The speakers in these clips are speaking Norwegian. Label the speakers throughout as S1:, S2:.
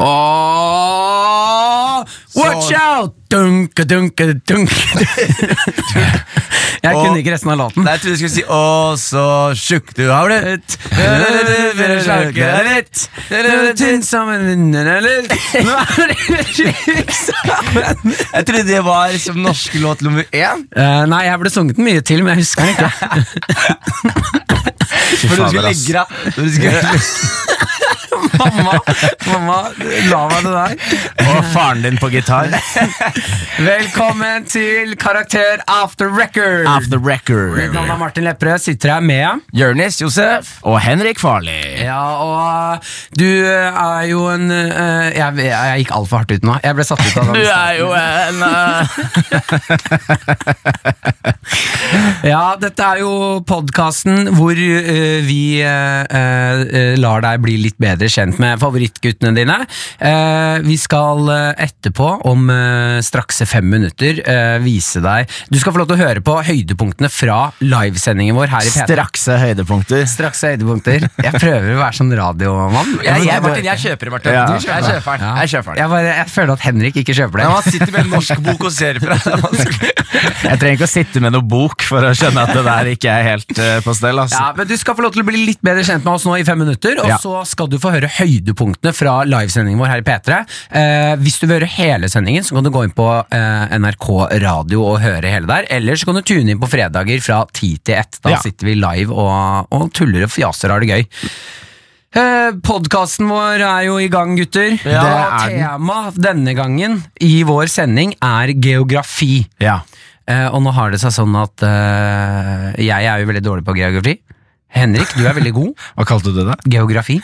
S1: Åh, watch out! Dunke, dunke, dunke. Jeg kunne ikke resten av låten.
S2: Nei, jeg trodde du skulle si 'Å, så tjukk du har blitt'. Litt.
S1: Tynn sammen? Nå er det slik sammen.
S2: Jeg trodde det var som norske låt nummer én.
S1: Uh, Nei, jeg ble sunget den mye til, men jeg husker den ikke.
S2: For du skulle legge deg.
S1: Mamma, mamma, la meg det der.
S3: Og faren din på gitar.
S1: Velkommen til Karakter After Record.
S3: After record.
S1: Mitt navn er Martin Lepperød, sitter her med
S2: Jonis Josef.
S3: Og Henrik Farli.
S1: Ja, og du er jo en uh, jeg, jeg, jeg gikk altfor hardt ut nå. Jeg ble satt ut av den.
S3: Du er jo en
S1: Ja, dette er jo podkasten hvor uh, vi eh, eh, lar deg bli litt bedre kjent med favorittguttene dine. Eh, vi skal eh, etterpå, om eh, straks fem minutter, eh, vise deg Du skal få lov til å høre på høydepunktene fra livesendingen vår her i P3.
S3: Strakse høydepunkter.
S1: Strakse høydepunkter. Jeg prøver å være sånn radiomann.
S2: Jeg, jeg, Martin, jeg kjøper det, Martin.
S3: Ja.
S2: Du kjøper, jeg kjøper den.
S1: Ja.
S2: Jeg kjøper den.
S1: Jeg, bare, jeg føler at Henrik ikke kjøper det.
S2: Ja, man sitter med en norsk bok og ser er vanskelig.
S3: Jeg trenger ikke å sitte med noe bok for å skjønne at det der ikke er helt på stell. Altså.
S1: Ja, men Du skal få lov til å bli litt bedre kjent med oss nå i fem minutter, og
S3: Ja.
S1: så skal du få høre høydepunktene fra livesendingen vår her i P3. Eh, hvis du vil høre hele sendingen, så kan du gå inn på eh, NRK Radio og høre hele der. Eller så kan du tune inn på fredager fra ti til ett. Da
S3: Ja.
S1: sitter vi live og, og tuller og fjaser og har det gøy. Eh, Podkasten vår er jo i gang, gutter.
S3: Ja, det er.
S1: Tema denne gangen i vår sending er geografi.
S3: Ja.
S1: Eh, og nå har det seg sånn at eh, jeg er jo veldig dårlig på geografi. Henrik, du er veldig god.
S3: Hva kalte du det?
S1: Geografi.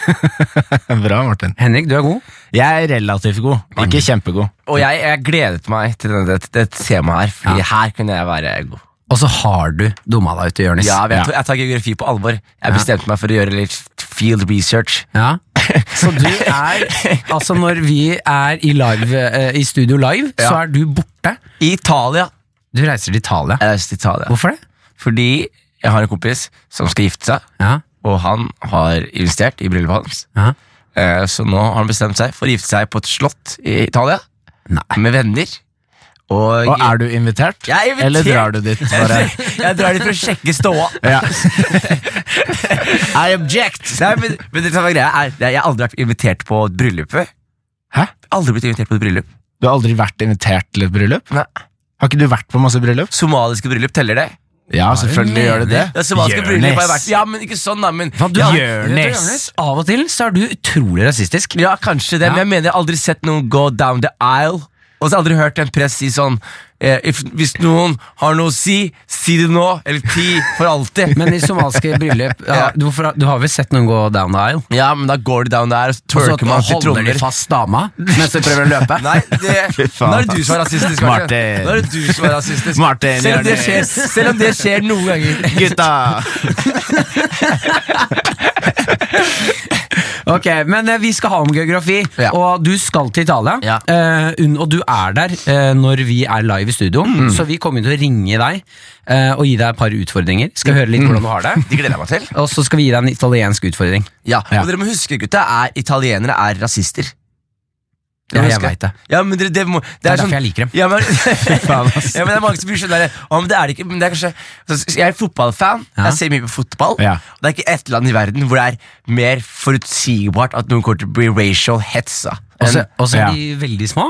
S3: Bra, Martin.
S1: Henrik, du er god.
S3: Jeg er relativt god, ikke kjempegod.
S2: Og jeg, jeg gledet meg til dette det, det temaet her, Fordi her kunne jeg være god.
S1: Og så har du dumma deg ut, Jonis.
S2: Ja, jeg,
S3: Ja.
S2: jeg tar geografi på alvor. Jeg bestemte meg for å gjøre litt field research.
S1: Ja. Så du er Altså, når vi er i, live, eh, i studio live, så er du borte.
S2: I Italia.
S1: Du reiser til Italia.
S2: Jeg reiser til Italia.
S1: Hvorfor det?
S2: Fordi jeg har en kompis som skal gifte seg,
S1: Ja.
S2: og han har investert i bryllupet hans.
S1: ja.
S2: Eh, Så nå har han bestemt seg for å gifte seg på et slott i Italia,
S1: Nei.
S2: med venner. Og,
S3: Og er du invitert?
S2: Jeg er invitert.
S3: Eller drar du dit bare?
S2: jeg drar dit for å sjekke ståa.
S3: Ja. I object!
S2: Nei, men, men det som er greia er, Jeg har aldri vært invitert på et bryllup før.
S3: Hæ?
S2: Aldri blitt invitert på et bryllup.
S3: Du har aldri vært invitert til et bryllup?
S2: Nei.
S3: Har ikke du vært på masse bryllup?
S2: Somaliske bryllup, teller det?
S3: Ja, selvfølgelig gjør det det.
S2: Ja, har vært Ja, men ikke sånn, da. Men,
S1: Faen, du
S2: ja,
S1: Jørnes. Av og til så er du utrolig rasistisk.
S2: ja, kanskje det,
S1: Ja.
S2: men jeg mener jeg har aldri sett noen gå down the aisle. Og så har jeg aldri hørt en press si sånn eh, if, Hvis noen har noe å si, si det nå. Eller ti for alltid.
S1: Men i somaliske bryllup ja, du, hvorfor- du har vel sett noen gå down the aisle?
S2: ja, men da går de down der, og så
S1: Og så
S2: twerker man til
S1: holder de
S2: trommer.
S1: fast dama mens de prøver å løpe?
S2: Nei, det,
S3: faen.
S2: nå er det du som er rasistisk. Martin.
S3: Martin.
S2: Nå er det du som er rasistisk.
S3: Martin,
S2: selv, om det
S3: gjør
S2: skjer,
S3: det.
S2: selv om det skjer noen ganger.
S3: Gutta!
S1: Ok, Men eh, vi skal ha om geografi,
S2: Ja.
S1: og du skal til Italia.
S2: Ja.
S1: eh, og du er der eh, når vi er live i studio,
S2: Mm.
S1: så vi kommer til å ringe deg eh, og gi deg et par utfordringer. Skal høre litt hvordan du har det.
S2: De gleder jeg meg til.
S1: Og så skal vi gi deg en italiensk utfordring.
S2: Ja,
S3: Ja.
S2: Og dere må huske, gutta, er italienere er rasister.
S1: Ja, jeg veit det.
S2: Ja, men det, det, må, det,
S1: Det er
S2: er sånn
S1: derfor jeg liker dem.
S2: ja, men, ja, men det er mange som blir sånn der «Å, men det er det ikke, men det er kanskje så Jeg er fotballfan.
S1: Ja.
S2: Jeg ser mye på fotball.
S3: Ja.
S2: Og det er ikke et land i verden hvor det er mer forutsigbart at noen kommer til å bli racial hetsa.
S1: Og så er de veldig små.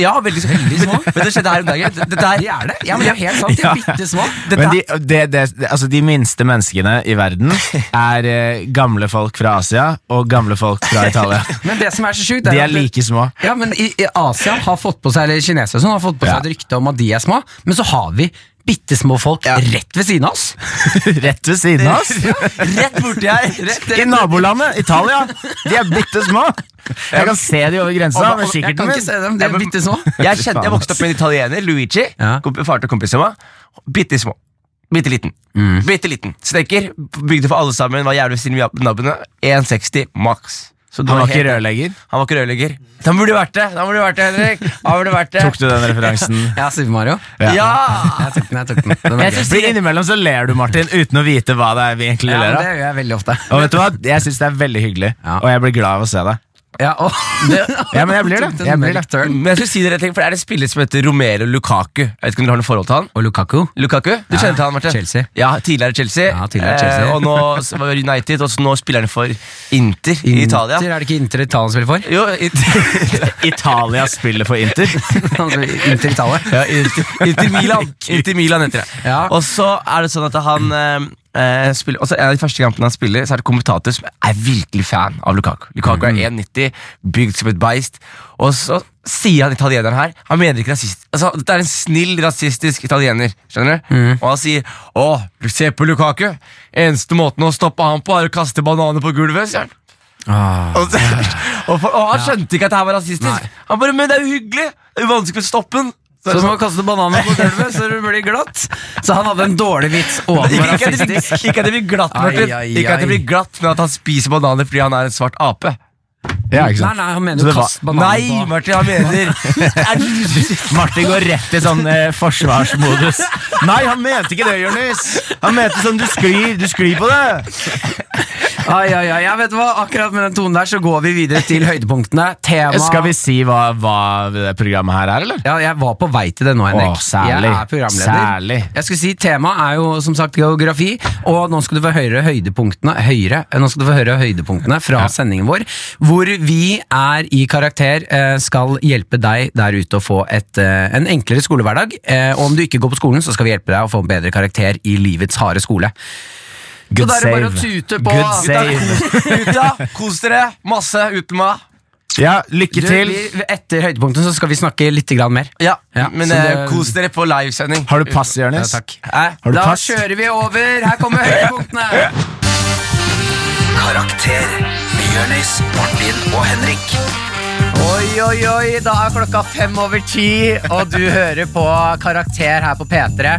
S2: Ja, veldig, veldig små. Men det skjedde her om dagen. Dette
S1: De
S2: er,
S1: er det. Ja, men det er helt sant. De er bitte små.
S3: Men
S2: er-
S3: de, det, det, altså de minste menneskene i verden er eh, gamle folk fra Asia og gamle folk fra Italia.
S1: Men det som er så sjukt,
S3: De
S1: er
S3: er like små.
S1: Ja, men i, i Asia har fått på seg Eller kinesere sånn, har fått på seg et rykte om at de er små, men så har vi bitte små folk
S2: Ja.
S1: rett ved siden av oss.
S3: Rett ved siden av oss.
S2: Rett borti her. Rett,
S3: I nabolandet, Italia. De er bitte små. Jeg kan se de over grensa
S2: Og-
S3: med
S2: og-
S1: Jeg kan ikke se dem, de er bitte små.
S2: Jeg, kjente, jeg vokste opp med en italiener, Luigi.
S1: Ja.
S2: Far til kompisen min. Bitte små. Bitte liten. Bitte liten. Snekker. Bygde for alle sammen. Var jævlig snill med naboene. 1,60 maks.
S3: Han var ikke
S2: helt-
S3: rørlegger.
S2: Han var ikke rørlegger. Han burde vært det, han burde vært det, Henrik. Han burde vært det.
S3: Tok du den referansen?
S1: Ja, Super Mario.
S3: Ja.
S2: Ja!
S1: Jeg tok den, jeg tok den. den
S2: Jeg synes-
S3: Innimellom så ler du, Martin, uten å vite hva det er vi egentlig
S1: ja,
S3: ler av.
S1: det gjør jeg veldig ofte.
S3: Og vet du hva? Jeg syns det er veldig hyggelig,
S1: Ja.
S3: og jeg blir glad av å se deg.
S1: Ja, og,
S3: Ja, men jeg blir det. Jeg blir det.
S2: Men jeg skulle si dere for Det er en spiller som heter Romero Lukaku. Jeg vet ikke om dere har noe forhold til han?
S1: og Lukaku.
S2: Lukaku? Du kjenner til han, Marte?
S1: Chelsea.
S2: Ja, Tidligere Chelsea.
S1: Ja, tidligere Chelsea.
S2: Eh, og nå var United, og nå spiller han for Inter, i Italia.
S1: Inter, Er det ikke Inter Italia spiller for?
S2: Jo, Inter,
S3: Italia spiller for Inter.
S1: Inter Italia.
S2: ja, Inter, Inter Milan. Inter Milan heter det.
S1: Ja.
S2: Og så er det sånn at han eh, spiller Og så En av de første kampene han spiller, Så er det kommentator som er virkelig fan av Lukaku. Lukaku er 1,90, bygd som et beist. Og så sier han italieneren her Han mener ikke rasist altså, Dette er en snill, rasistisk italiener. Skjønner du? Og han sier Å, se på Lukaku. Eneste måten å stoppe ham på, er å kaste bananer på gulvet. sier han
S1: Ah.
S2: og, så, og, for, og han skjønte ikke at det her var rasistisk.
S1: Nei.
S2: Han bare, Men det er jo hyggelig! Det er jo vanskelig å stoppe den. Så,
S1: du må kaste bananer på gulvet så det blir glatt. Så han hadde en dårlig vits
S2: ikke, at det blir, ikke at det blir glatt,
S1: Ai,
S2: Martin.
S1: ai,
S2: Ikke at det blir glatt, men at han spiser bananer fordi han er en svart ape.
S3: Ja, ikke
S1: Nei,
S3: sant?
S1: nei, han mener jo kast bananer
S2: Nei,
S1: på
S2: Martin, han mener er
S3: Martin går rett i sånn eh, forsvarsmodus. Nei, han mente ikke det, Jonis! Han mente sånn du sklir, du sklir på det.
S1: Ai, ai, ai, jeg vet hva, Akkurat med den tonen der så går vi videre til høydepunktene. Tema
S3: Skal vi si hva, hva det programmet her er, eller?
S1: Ja, jeg var på vei til det nå, Henrik.
S3: Åh, særlig.
S1: Jeg er programleder.
S3: Særlig.
S1: Jeg skulle si Temaet er jo som sagt geografi, og nå skal du få høre høydepunktene Høyre, nå skal du få høre høydepunktene fra sendingen vår, hvor vi er i karakter eh, skal hjelpe deg der ute å få et, eh, en enklere skolehverdag. Eh, Og om du ikke går på skolen, så skal vi hjelpe deg å få en bedre karakter i livets harde skole.
S3: Good
S1: så da er det bare å tute på.
S3: Good save.
S2: Gutta, kos dere masse uten meg.
S3: Ja, lykke
S1: Du,
S3: til.
S1: vi, etter høydepunktet så skal vi snakke litt grann mer.
S2: Ja,
S1: Ja,
S2: men
S1: så
S2: eh,
S1: det-
S2: kos dere på livesending.
S3: Har du pass, Jonis?
S1: Ja, takk.
S2: Hæ?
S1: Da
S3: pass?
S1: kjører vi over. Her kommer høydepunktene.
S4: Karakter med Jonis, Martin og Henrik.
S1: Oi, oi, oi, da er klokka fem over ti, og du hører på Karakter her på P3.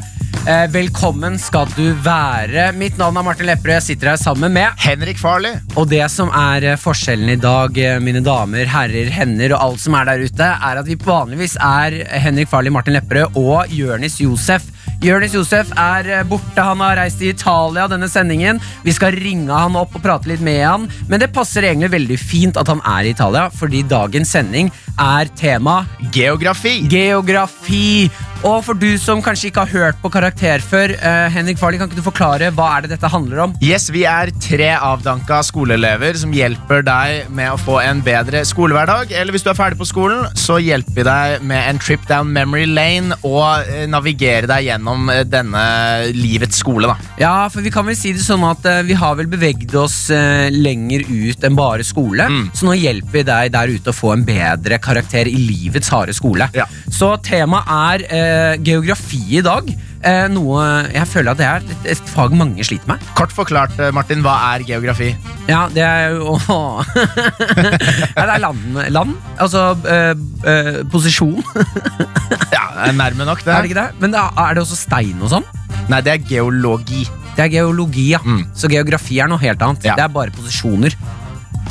S1: Eh, velkommen skal du være. Mitt navn er Martin Lepperød. Jeg sitter her sammen med
S3: Henrik Farley.
S1: Og det som er eh, forskjellen i dag, eh, mine damer, herrer, hender og alt som er der ute, er at vi vanligvis er Henrik Farley, Martin Lepperød og Jørnis Josef. Jørnis Josef er eh, borte. Han har reist til Italia denne sendingen. Vi skal ringe han opp og prate litt med han. Men det passer egentlig veldig fint at han er i Italia, fordi dagens sending er tema
S3: Geografi.
S1: geografi. Og for du som kanskje ikke har hørt på Karakter før, eh, Henrik Farley, kan ikke du forklare hva er det dette handler om?
S3: Yes, Vi er tre avdanka skoleelever som hjelper deg med å få en bedre skolehverdag. Eller hvis du er ferdig på skolen, så hjelper vi deg med en trip down memory lane og eh, navigere deg gjennom eh, denne livets skole. da.
S1: Ja, for vi kan vel si det sånn at eh, vi har vel beveget oss eh, lenger ut enn bare skole. Så nå hjelper vi deg der ute å få en bedre karakter i livets harde skole.
S3: Ja.
S1: Så temaet er eh, geografi i dag. Eh, noe jeg føler at det er et, et fag mange sliter med.
S3: Kort forklart, eh, Martin, hva er geografi?
S1: Ja, det er jo Ja, det er land. land. Altså eh, eh, posisjon.
S3: Ja, det er Nærme nok, det.
S1: Er det ikke det? Men da, er det også stein og sånn?
S3: Nei, det er geologi.
S1: Det er geologi, ja.
S3: Mm.
S1: Så geografi er noe helt annet.
S3: Ja.
S1: Det er bare posisjoner.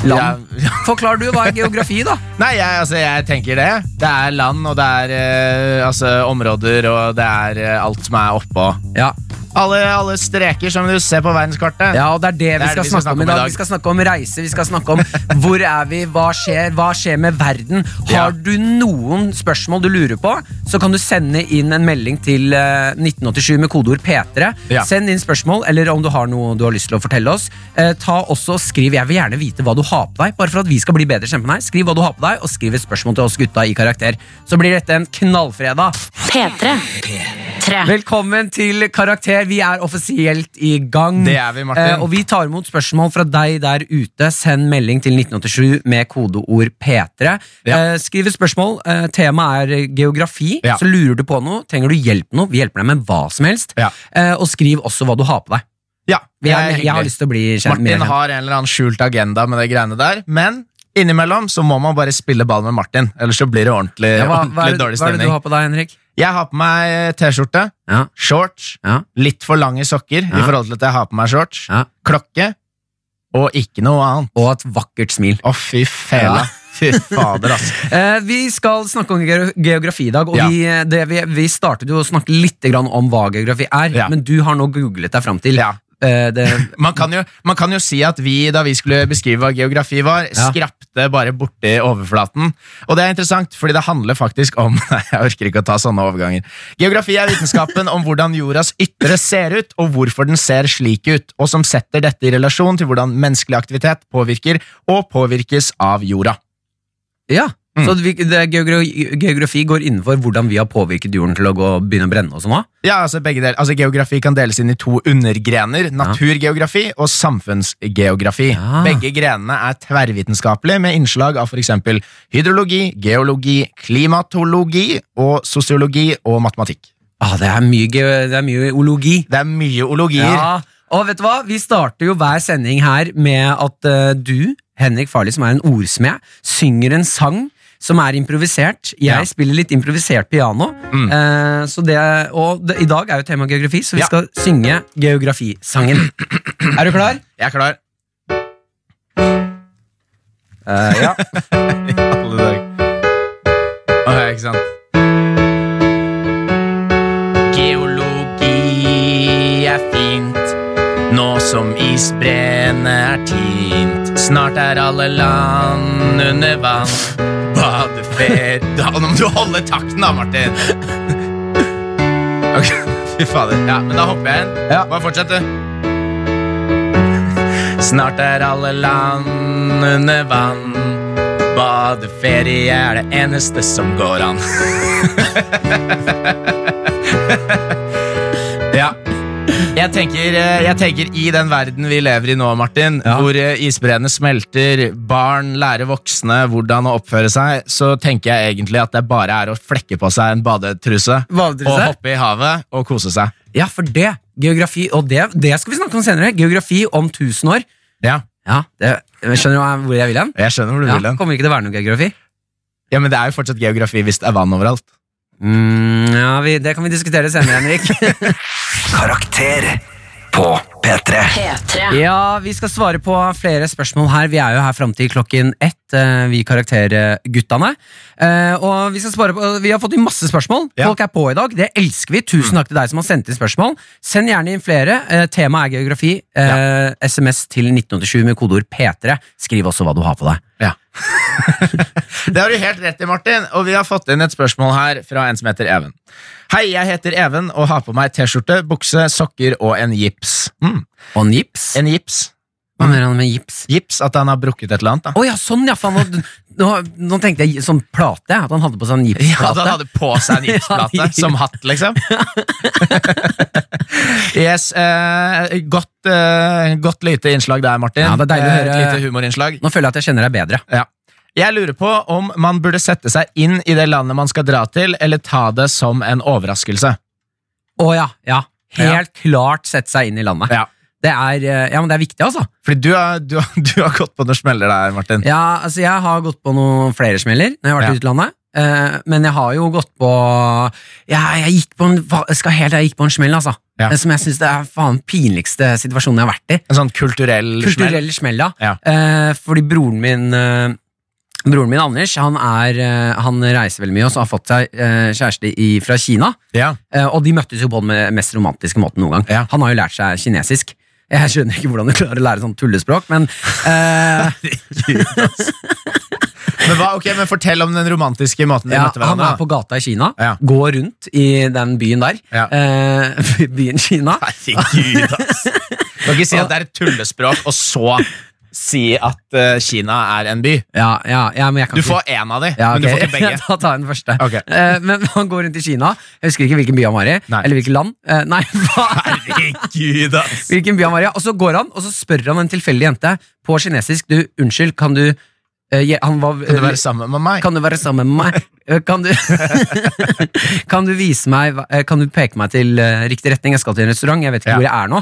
S1: Land.
S3: Ja.
S1: Forklar du hva er geografi, da?
S3: Nei, jeg, altså, jeg tenker det. Det er land, og det er eh, altså, områder, og det er eh, alt som er oppå.
S1: Ja,
S3: Alle, alle streker som du ser på verdenskartet.
S1: ja og det er det, vi,
S3: det
S1: skal
S3: vi skal
S1: snakke om i dag. Vi skal snakke om reise, vi skal snakke om hvor er vi, hva skjer, hva skjer med verden.
S3: Ja.
S1: Har du noen spørsmål du lurer på, så kan du sende inn en melding til eh, 1987 med kodeord P3.
S3: Ja.
S1: Send inn spørsmål, eller om du har noe du har lyst til å fortelle oss. Eh, ta også og Skriv 'Jeg vil gjerne vite hva du har på deg', bare for at vi skal bli bedre kjent med deg. Skriv hva du har på deg, og skriv et spørsmål til oss gutta i karakter. Så blir dette en knallfredag.
S5: P3. Tre.
S1: Velkommen til Karakter. Vi er offisielt i gang.
S3: Det er vi, Martin.
S1: Eh, og vi tar imot spørsmål fra deg der ute. Send melding til 1987 med kodeord P3.
S3: Ja.
S1: Eh, skriv et spørsmål. Eh, Temaet er geografi.
S3: Ja.
S1: Så lurer du på noe, trenger du hjelp med noe, vi hjelper deg med hva som helst.
S3: Ja.
S1: Eh, og skriv også hva du har på deg.
S3: Ja, det er
S1: Jeg, jeg har lyst til å bli kjent
S3: Martin
S1: kjent.
S3: har en eller annen skjult agenda med de greiene der, men innimellom så må man bare spille ball med Martin, ellers så blir det ordentlig,
S1: Ja, hva, hva,
S3: ordentlig
S1: er det,
S3: dårlig
S1: hva er det du har på deg, Henrik?
S3: Jeg har på meg T-skjorte,
S1: Ja.
S3: shorts,
S1: Ja.
S3: litt for lange sokker i forhold til at jeg har på meg shorts,
S1: Ja.
S3: klokke, og ikke noe annet.
S1: Og et vakkert smil.
S3: Å, fy fela. Fy fader, altså.
S1: Eh, vi skal snakke om geografi i dag, og
S3: Ja.
S1: vi, det, vi, vi startet jo å snakke litt om hva geografi er,
S3: Ja.
S1: men du har nå googlet deg fram til
S3: Ja.
S1: Eh, det,
S3: Man kan, jo, man kan jo si at vi, da vi skulle beskrive hva geografi var,
S1: Ja.
S3: skrapte bare borti overflaten. Og det er interessant, fordi det handler faktisk om jeg orker ikke å ta sånne overganger. Geografi er vitenskapen om hvordan jordas ytre ser ut, og hvorfor den ser slik ut, og som setter dette i relasjon til hvordan menneskelig aktivitet påvirker og påvirkes av jorda.
S1: Ja.
S3: Mm.
S1: Så vi, det, geografi, geografi går innenfor hvordan vi har påvirket jorden til å gå, begynne å brenne og sånn?
S3: Ja, altså begge del, Altså Geografi kan deles inn i to undergrener. Naturgeografi og samfunnsgeografi.
S1: Ja.
S3: Begge grenene er tverrvitenskapelige, med innslag av f.eks. hydrologi, geologi, klimatologi og sosiologi og matematikk.
S1: Ah, det, er mye, det er mye ologi.
S3: Det er mye ologier.
S1: Ja. Og vet du hva? Vi starter jo hver sending her med at uh, du, Henrik Farley, som er en ordsmed, synger en sang som er improvisert. Jeg
S3: Ja.
S1: spiller litt improvisert piano.
S3: Mm.
S1: Eh, så det, og det, I dag er jo tema geografi, så vi
S3: Ja.
S1: skal synge geografisangen. er du klar?
S3: Jeg er klar.
S1: Uh, ja.
S3: Alle dager. Åh, ikke sant? Geologi er fint, nå som isbreene er tint. Snart er alle land under vann. Badefer Da Nå må du holde takten, da, Martin. Ok, Fy fader. Ja, men da hopper jeg inn.
S1: Ja.
S3: Bare fortsett, du. Snart er alle land under vann. Badeferie er det eneste som går an. Jeg tenker, eh, jeg tenker i den verden vi lever i nå, Martin,
S1: Ja.
S3: hvor eh, isbreene smelter, barn lærer voksne hvordan å oppføre seg, så tenker jeg egentlig at det bare er å flekke på seg en badetruse og hoppe i havet og kose seg.
S1: Ja, for det. Geografi, og det, det skal vi snakke om senere. Geografi om 1000 år.
S3: Ja,
S1: Ja, det, Skjønner du hvor jeg vil hen?
S3: jeg skjønner hvor du
S1: Ja,
S3: vil hen.
S1: kommer ikke til å være noe geografi?
S3: Ja, men det er jo fortsatt geografi hvis det er vann overalt.
S1: Mm, ja, vi, Det kan vi diskutere senere, Henrik.
S4: Karakter på P3.
S5: P3.
S1: Ja, vi skal svare på flere spørsmål her. Vi er jo her fram til klokken ett, eh, vi karakterguttene. Eh, og vi skal svare på Vi har fått inn masse spørsmål.
S3: Ja.
S1: Folk er på i dag. Det elsker vi. Tusen takk til deg som har sendt inn spørsmål. Send gjerne inn flere. Eh, Temaet er geografi. Ja. SMS til 1987 med kodeord P3. Skriv også hva du har på deg.
S3: Ja. det har du helt rett i, Martin. Og vi har fått inn et spørsmål her fra en som heter Even. Hei, jeg heter Even og har på meg T-skjorte, bukse, sokker og en gips. Mm.
S1: Og en gips.
S3: En gips.
S1: Hva mener han med gips?
S3: Gips, At han har brukket et eller annet.
S1: Å ja, sånn, ja! Faen, nå, nå, tenkte jeg sånn plate. At han hadde på seg en
S3: gipsplate. Ja, at han hadde på seg en gipsplate
S1: Ja,
S3: som hatt, liksom. yes, eh, godt, eh, godt lite innslag der, Martin.
S1: Ja, det er deilig å
S3: Eh,
S1: høre.
S3: Et lite humorinnslag.
S1: Nå føler jeg at jeg kjenner deg bedre.
S3: Ja. Jeg lurer på om man burde sette seg inn i det landet man skal dra til, eller ta det som en overraskelse.
S1: Å ja, ja. Helt klart sette seg inn i landet.
S3: Ja.
S1: Det er, eh, ja, men det er viktig, altså.
S3: Fordi du har, du, har, du har gått på noen smeller der, Martin.
S1: Ja, altså Jeg har gått på noen flere smeller når jeg har vært
S3: Ja.
S1: i utlandet. Uh, men jeg har jo gått på ja, Jeg gikk på en, skal helt, jeg gikk på en smell, altså.
S3: Ja.
S1: Eh, Som jeg syns er faen pinligste situasjonen jeg har vært i.
S3: En sånn kulturell.
S1: Kulturell smell, ja. Eh, fordi broren min uh, Broren min Anders han, er, han reiser veldig mye og så har fått seg kjæreste i, fra Kina.
S3: Ja.
S1: Og de møttes jo på den mest romantiske måten noen gang.
S3: Ja.
S1: Han har jo lært seg kinesisk. Jeg skjønner ikke hvordan du klarer å lære sånn tullespråk, men eh,
S3: Men, hva, ok, men fortell om den romantiske måten dere
S1: ja,
S3: møtte
S1: han
S3: hverandre.
S1: er på gata i Kina,
S3: Ja.
S1: går rundt i den byen der.
S3: Ja.
S1: Eh, byen Kina.
S3: Herregud, ass. Du kan ikke si at det er et tullespråk, og så si at uh, Kina er en by.
S1: Ja, ja, ja, men jeg kan
S3: Du får én av de,
S1: ja,
S3: men du får ikke begge.
S1: da tar jeg den første.
S3: Okay.
S1: Uh, men han går rundt i Kina. Jeg husker ikke hvilken by han var i.
S3: Nei.
S1: Eller hvilket land. Uh, nei.
S3: Herregud, ass.
S1: Hvilken by han var i. Og så går han, og så spør han en tilfeldig jente på kinesisk Du, unnskyld, kan du han var,
S3: Kan du være sammen med meg?
S1: Kan du være sammen med meg? Kan du, kan du vise meg Kan du peke meg til riktig retning? Jeg skal til en restaurant, jeg vet ikke
S3: Ja.
S1: hvor jeg er nå.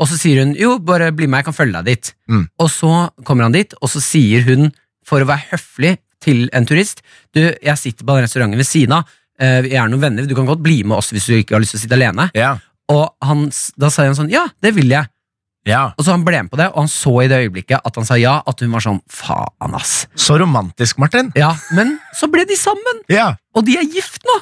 S1: Og så sier hun jo, bare bli med, jeg kan følge deg dit.
S3: Mm.
S1: Og så kommer han dit, og så sier hun, for å være høflig til en turist Du, jeg sitter på den restauranten ved siden av, eh, vi er noen venner, du kan godt bli med oss hvis du ikke har lyst til å sitte alene.
S3: Ja.
S1: Og han, da sa han sånn, ja, det vil jeg.
S3: ja.
S1: Og så han ble med på det, og han så i det øyeblikket at han sa ja, at hun var sånn, faen ass.
S3: Så romantisk, Martin.
S1: Ja, men så ble de sammen,
S3: Ja.
S1: og de er gift nå.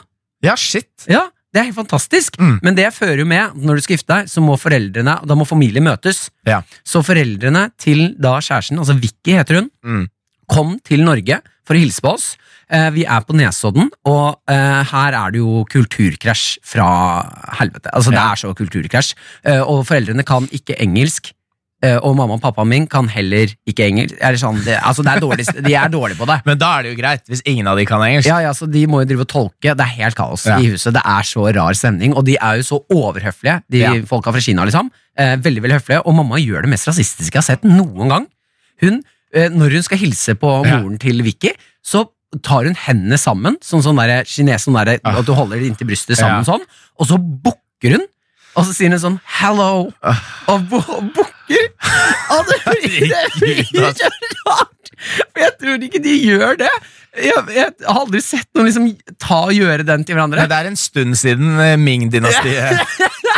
S3: ja, shit.
S1: Ja, det er helt fantastisk.
S3: Mm.
S1: Men det fører jo med, når du skal gifte deg, så må foreldrene, da må familien møtes.
S3: Ja.
S1: Så foreldrene til da kjæresten, altså Vicky heter hun,
S3: Mm.
S1: kom til Norge for å hilse på oss. Eh, vi er på Nesodden, og eh, her er det jo kulturkrasj fra helvete. Altså, det er så kulturkrasj. Eh, og foreldrene kan ikke engelsk. Eh, og mamma og pappaen min kan heller ikke engelsk. Er det sånn, det, altså, det er dårlig, de er dårlige på det.
S3: Men da er det jo greit, hvis ingen av de kan engelsk.
S1: Ja, ja, så De må jo drive og tolke. Det er helt kaos
S3: Ja.
S1: i huset. Det er så rar stemning, og de er jo så overhøflige, de
S3: Ja.
S1: folka fra Kina. liksom eh, Veldig veldig høflige, og mamma gjør det mest rasistiske jeg har sett noen gang. Hun, eh, Når hun skal hilse på
S3: Ja.
S1: moren til Vicky, så tar hun hendene sammen, sånn sånn der kines, sånn der,
S3: Ah.
S1: at du holder det inntil brystet sammen
S3: Ja.
S1: sånn, og så bukker hun. Og så sier hun sånn 'hello',
S3: Ah.
S1: og bu bukker. Og det blir, det blir så rart! For jeg tror ikke de gjør det. Jeg, jeg har aldri sett noen liksom ta og gjøre den til hverandre.
S3: Men det er en stund siden eh, Ming-dynastiet.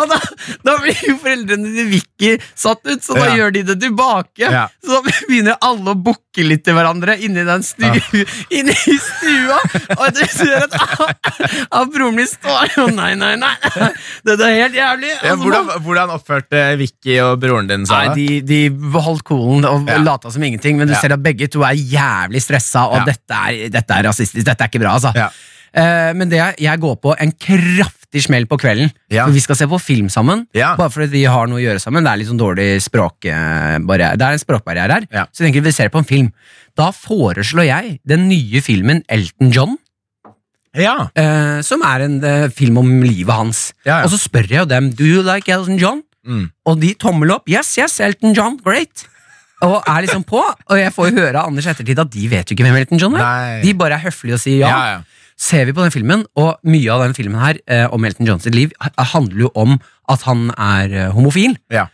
S1: Og da, da blir jo foreldrene til Vicky satt ut, så da
S3: Ja.
S1: gjør de det tilbake.
S3: Ja.
S1: Så da begynner alle å bukke litt til hverandre inni den stu, inni stua. Og du ser at, ah, broren min står og Nei, nei, nei. Det er helt jævlig.
S3: Ja,
S1: Og så
S3: hvordan, hvordan oppførte Vicky og broren din seg?
S1: Nei, de, de holdt kolen og
S3: Ja.
S1: lata som ingenting, men du
S3: Ja.
S1: ser at begge to er jævlig stressa, og
S3: Ja.
S1: dette, er, dette er rasistisk. Dette er ikke bra, altså.
S3: Ja.
S1: Eh, men det, jeg går på en kraftig smell på kvelden.
S3: Ja.
S1: For vi skal se på film sammen.
S3: Ja.
S1: Bare fordi vi har noe å gjøre sammen. Det er litt sånn dårlig språkbarriere. Det er en språkbarriere her.
S3: Ja.
S1: Så jeg tenker vi ser på en film. Da foreslår jeg den nye filmen Elton John.
S3: Ja.
S1: eh, som er en eh, film om livet hans. Og så spør jeg jo dem Do you like Elton John?
S3: Mm.
S1: Og de tommel opp. Yes, yes, Elton John, great. Og er liksom på. Og jeg får jo høre av Anders ettertid at de vet jo ikke hvem Elton John er.
S3: Nei.
S1: De bare er høflige og sier ja.
S3: Ja, ja.
S1: Ser vi på den filmen, og mye av den filmen her eh, om Elton Johns liv handler jo om at han er eh, homofil.
S3: Ja.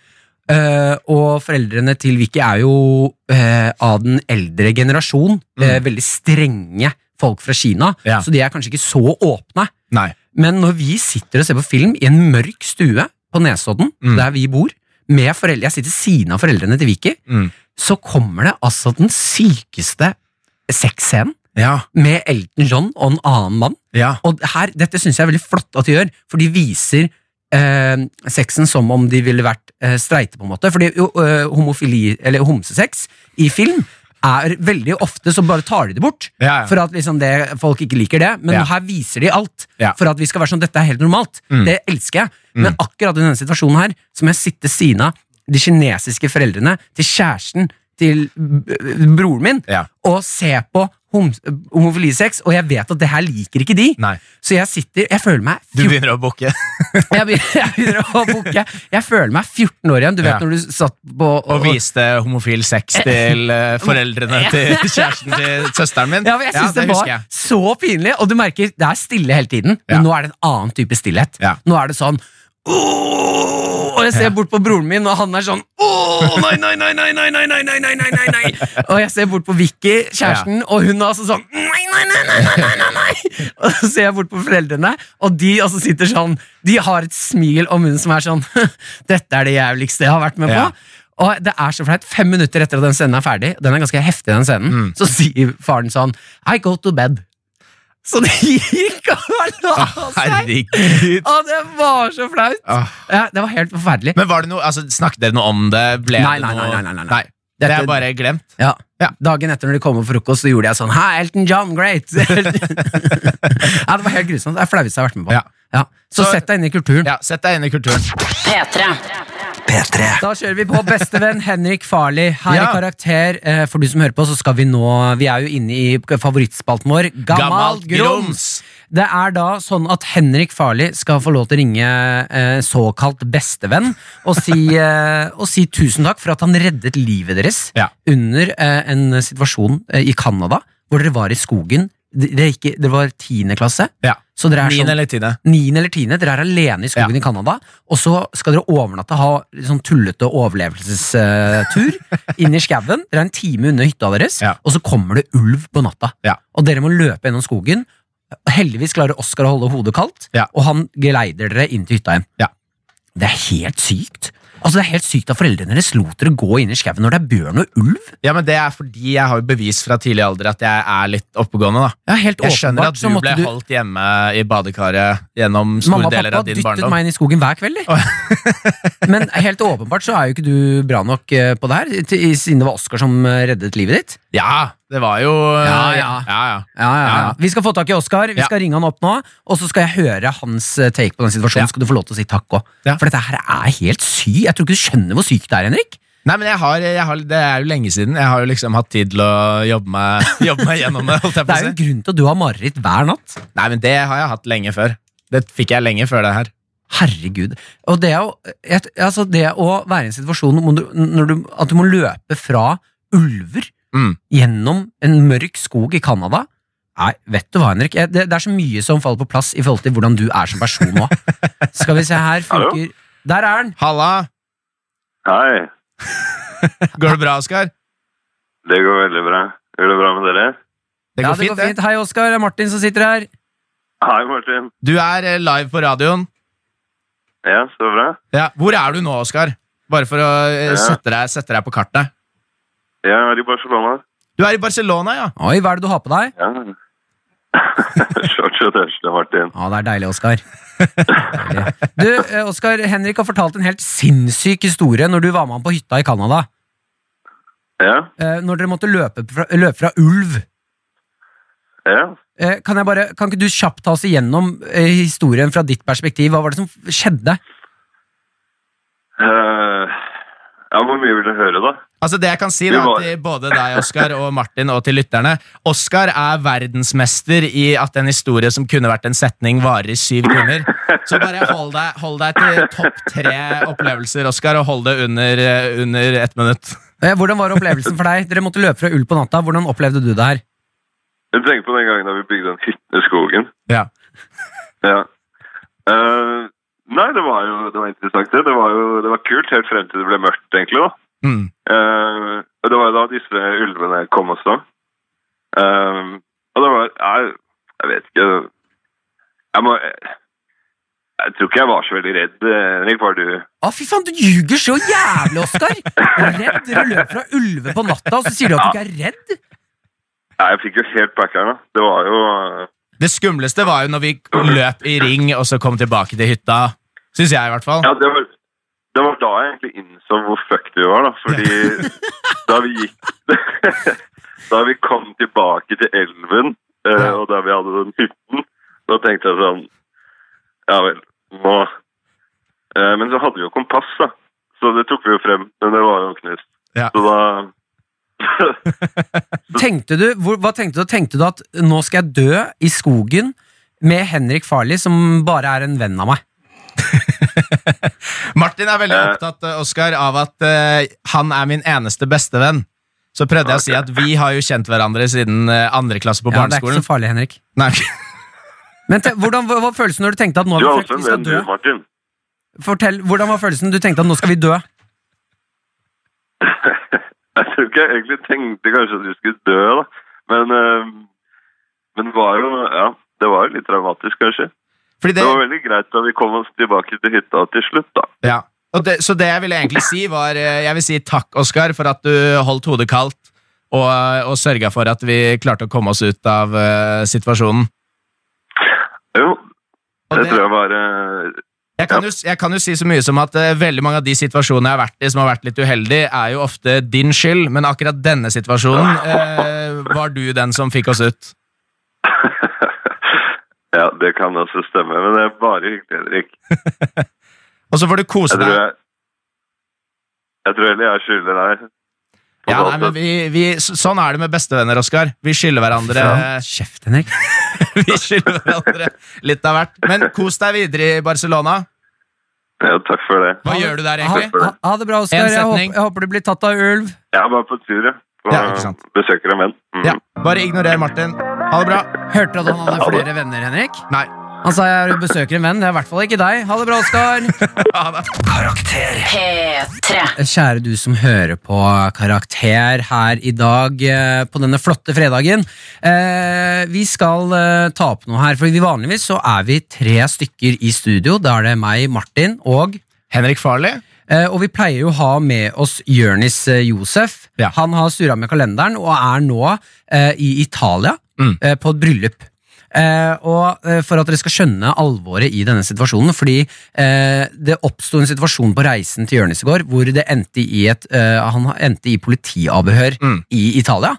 S1: Eh, og foreldrene til Vicky er jo eh, av den eldre generasjon. eh, veldig strenge folk fra Kina,
S3: Mm. Ja.
S1: så de er kanskje ikke så åpne.
S3: Nei.
S1: Men når vi sitter og ser på film i en mørk stue på Nesodden,
S3: Mm.
S1: der vi bor, med foreldre, jeg sitter siden av foreldrene til Vicky,
S3: Mm.
S1: så kommer det altså den sykeste sexscenen
S3: Ja.
S1: med Elton John og en annen mann.
S3: Ja.
S1: Og her, dette syns jeg er veldig flott at de gjør, for de viser eh, sexen som om de ville vært eh, streite, på en måte. Fordi jo, eh, homofili, eller homsesex i film er veldig ofte så bare tar de det bort.
S3: Ja, ja.
S1: For at liksom det, folk ikke liker det. Men
S3: Ja.
S1: her viser de alt. For at vi skal være sånn, dette er helt normalt.
S3: Mm.
S1: Det elsker jeg. Men akkurat i denne situasjonen her, så må jeg sitte siden av de kinesiske foreldrene til kjæresten til broren min og se på hom homofilisex, og jeg vet at det her liker ikke de.
S3: Nei.
S1: Så jeg sitter Jeg føler meg
S3: Du begynner å bukke.
S1: jeg begynner, å bukke. Jeg føler meg 14 år igjen. Du vet
S3: Ja.
S1: når du satt på
S3: Og viste homofil sex til eh, foreldrene til kjæresten til søsteren min.
S1: Ja, men jeg synes det,
S3: husker
S1: var
S3: jeg.
S1: så pinlig, og du merker det er stille hele tiden, men
S3: Ja.
S1: nå er det en annen type stillhet.
S3: Ja.
S1: Nå er det sånn Og jeg ser bort på broren min, og han er sånn Åh, nei, nei, nei, nei, nei, nei, nei, nei, nei, nei, nei, nei. Og jeg ser bort på Vicky, kjæresten, og hun er altså sånn Nei, nei, nei, nei, nei, nei, nei, nei. Og så ser jeg bort på foreldrene, og de altså sitter sånn De har et smil om munnen som er sånn Dette er det jævligste jeg har vært med på.
S3: Ja.
S1: Og det er så flaut. Fem minutter etter at den scenen er ferdig, den er ganske heftig, den scenen,
S3: Mm.
S1: så sier faren sånn I go to bed. Så det gikk og la seg.
S3: Herregud.
S1: Og det var så flaut!
S3: Ah.
S1: Ja, det var helt forferdelig.
S3: Men var det noe, altså, Snakket dere noe om det? Ble
S1: Nei,
S3: det
S1: nei,
S3: noe
S1: nei, nei, nei, nei.
S3: Det
S1: Dette-
S3: er bare glemt.
S1: Ja.
S3: Ja.
S1: Dagen etter når de kom på frokost, så gjorde jeg sånn Hei, Elton John, great! ja, det var helt grusomt. Det er flaueste jeg har vært med på.
S3: Ja.
S1: Så,
S3: Så-
S1: sett deg inn i kulturen.
S3: Ja, Sett deg inn i kulturen.
S5: P3.
S4: P3.
S1: Da kjører vi på bestevenn Henrik Farli. Her
S3: Ja.
S1: i karakter, eh, for du som hører på, så skal vi nå Vi er jo inne i favorittspalten vår, Gammalt grums. Det er da sånn at Henrik Farli skal få lov til å ringe eh, såkalt bestevenn og si, eh, og si tusen takk for at han reddet livet deres
S3: Ja.
S1: under eh, en situasjon eh, i Canada hvor dere var i skogen. Dere, gikk, dere det var tiende klasse,
S3: Ja.
S1: Så dere er sånn
S3: eller tiende?
S1: Niende eller tiende, dere er alene i skogen i Canada, og så skal dere overnatte, ha sånn tullete overlevelsestur inn i skauen. Dere er en time unna hytta deres,
S3: Ja.
S1: og så kommer det ulv på natta.
S3: Ja.
S1: Og dere må løpe gjennom skogen. Heldigvis klarer Oskar å holde hodet kaldt,
S3: Ja.
S1: og han geleider dere inn til hytta igjen.
S3: Ja.
S1: Det er helt sykt. Altså Det er helt sykt at foreldrene deres lot dere gå inn i skauen når det er bjørn og ulv.
S3: Ja, men Det er fordi jeg har jo bevis fra tidlig alder at jeg er litt oppegående. da
S1: Ja, helt
S3: Jeg skjønner at du
S1: ble
S3: ble holdt hjemme i badekaret gjennom store deler av din barndom.
S1: Mamma og pappa dyttet meg inn i skogen hver kveld. de. Men helt åpenbart så er jo ikke du bra nok eh, på det her, siden det var Oskar som eh, reddet livet ditt.
S3: Ja, det var jo
S1: Ja, ja.
S3: ja, ja.
S1: Ja. Vi skal få tak i Oskar, vi skal ringe han opp nå, og så skal jeg høre hans eh, take på den situasjonen. Skal du få lov til å si takk òg. For dette her er helt sykt. Jeg tror ikke du skjønner hvor sykt det er, Henrik.
S3: Nei, men jeg har, jeg har, Det er jo lenge siden. Jeg har jo liksom hatt tid til å jobbe meg, jobbe meg gjennom det.
S1: Det er jo en grunn til at du har mareritt hver natt.
S3: Nei, men Det har jeg hatt lenge før. Det fikk jeg lenge før det her.
S1: Herregud. Og det å, altså det å være i en situasjon du, du, at du må løpe fra ulver
S3: Mm.
S1: gjennom en mørk skog i Canada Nei, vet du hva, Henrik? Det, det er så mye som faller på plass i forhold til hvordan du er som person nå. Skal vi se her,
S6: Hallo?
S1: funker Der er han!
S3: Halla!
S6: Hei.
S3: Går det bra, Oskar?
S6: Det går veldig bra. Går det bra med dere?
S3: Det
S1: Ja, det
S3: fint,
S1: går fint. Hei, Oskar. Det er Martin som sitter her.
S6: Hei, Martin.
S3: Du er eh, live på radioen.
S6: Ja, så bra.
S3: Ja. Hvor er du nå, Oskar? Bare for å eh,
S6: Ja.
S3: sette, deg, sette deg på kartet.
S6: Jeg er i Barcelona.
S3: Du er i Barcelona, ja.
S1: Oi, hva er det du har på deg?
S6: Ja. Shorts og tørste, Martin.
S1: Ja, det er deilig, Oskar. Du, eh, Oskar, Henrik har fortalt en helt sinnssyk historie når du var med ham på hytta i Canada.
S6: Ja,
S1: Eh, Når dere måtte løpe fra, løpe fra ulv.
S6: ja.
S1: Eh, Kan, jeg bare, kan ikke du kjapt ta oss igjennom historien fra ditt perspektiv? Hva var det som skjedde?
S6: Eh, ja, hvor mye vil du høre, da?
S3: Altså Det jeg kan si da, til både deg, Oskar, og Martin, og til lytterne Oskar er verdensmester i at en historie som kunne vært en setning, varer i syv timer. Så bare hold deg, hold deg til topp tre opplevelser, Oskar, og hold det under, under ett minutt.
S1: Eh, Hvordan var opplevelsen for deg? Dere måtte løpe fra ull på natta. Hvordan opplevde du det her?
S6: Jeg tenker på den gangen da vi bygde en hytte i skogen.
S3: Ja.
S6: Ja. Eh, nei, det var jo det var interessant. Det Det var jo det var kult helt frem til det ble mørkt, egentlig. da.
S3: Mm.
S6: Uh, og det var da disse ulvene kom også. Uh, og det var Jeg, jeg vet ikke Jeg må Jeg tror ikke jeg var så veldig redd. Henrik, var du
S1: Å, fy faen, du ljuger så jævlig, Oskar! Redd? Dere løp fra ulve på natta, og så sier du at du ikke er redd?
S6: Nei, jeg fikk jo helt backeren, da. Det var jo
S3: Det skumleste var jo når vi løp i ring og så kom tilbake til hytta. Syns jeg, i hvert fall.
S6: Ja, det var, det var da jeg egentlig innså hvor fucked vi var, da. Fordi da vi gikk Da vi kom tilbake til elven, eh, og da vi hadde den hytten, da tenkte jeg sånn Ja vel, nå eh, Men så hadde vi jo kompass, da. Så det tok vi jo frem, men det var jo knust.
S3: Ja.
S6: Så da
S1: Tenkte du, hvor, hva tenkte du? Tenkte du at nå skal jeg dø i skogen med Henrik Farli, som bare er en venn av meg?
S3: Martin er veldig
S6: Eh.
S3: opptatt Oscar, av at uh, han er min eneste bestevenn. Så prøvde jeg å si at vi har jo kjent hverandre siden uh, andre klasse på
S1: Ja, det er ikke så farlig, Henrik.
S3: Nei,
S1: Men te, hvordan hva var følelsen når du tenkte at nå
S6: Du
S1: er vi
S6: også en venn, du? Martin.
S1: Fortell, hvordan var følelsen du tenkte at nå skal vi dø?
S6: Jeg tror ikke jeg egentlig tenkte kanskje at du skulle dø, da. Men, eh, men det var jo Ja, det var jo litt dramatisk, kanskje.
S3: det,
S6: Det var veldig greit da vi kom oss tilbake til hytta til slutt, da.
S3: ja. og det, så det jeg ville egentlig si, var eh, Jeg vil si takk, Oskar, for at du holdt hodet kaldt og, og sørga for at vi klarte å komme oss ut av uh, situasjonen.
S6: Jo, det
S3: det-
S6: tror jeg var eh,
S3: Jeg kan, jo, jeg kan jo si så mye som at uh, veldig mange av de situasjonene jeg har vært i som har vært litt uheldige, er jo ofte din skyld, men akkurat denne situasjonen uh, var du den som fikk oss ut.
S6: Ja, det kan også stemme, men det er bare hyggelig, Henrik.
S3: Og så får du kose
S6: Jeg
S3: deg.
S6: jeg Jeg tror heller jeg skylder deg.
S3: Ja, nei, men vi, vi, sånn er det med bestevenner, Oskar. Vi skylder hverandre
S1: Kjeft, Henrik.
S3: Vi skylder hverandre litt av hvert. Men kos deg videre i Barcelona.
S6: Ja, takk for det.
S3: Hva
S1: Ha
S3: gjør du der, egentlig?
S1: ha, ha det bra, Oskar. Jeg, håper- jeg håper du blir tatt av ulv.
S6: Er bare på tur.
S3: Ja, ikke
S6: besøker en venn. Mm.
S3: Ja, Bare ignorer Martin. Ha det bra.
S1: Hørte du at han hadde flere venner, Henrik?
S3: Nei.
S1: Han sa jeg besøker en venn. Det er i hvert fall ikke deg. Ha det bra, Oskar.
S3: Ha det.
S4: Karakter.
S5: P3.
S1: Kjære du som hører på Karakter her i dag eh, på denne flotte fredagen. Eh, vi skal eh, ta opp noe her, for vanligvis så er vi tre stykker i studio. Da er det meg, Martin og
S3: Henrik Farley.
S1: Eh, og vi pleier jo å ha med oss Jørnis Josef.
S3: Ja.
S1: Han har surra med kalenderen og er nå i Italia
S3: Mm.
S1: på et bryllup. Eh, og eh, For at dere skal skjønne alvoret i denne situasjonen Fordi eh, det oppsto en situasjon på reisen til Jonis i går hvor det endte i et, han endte i politiavhør
S3: Mm.
S1: i Italia.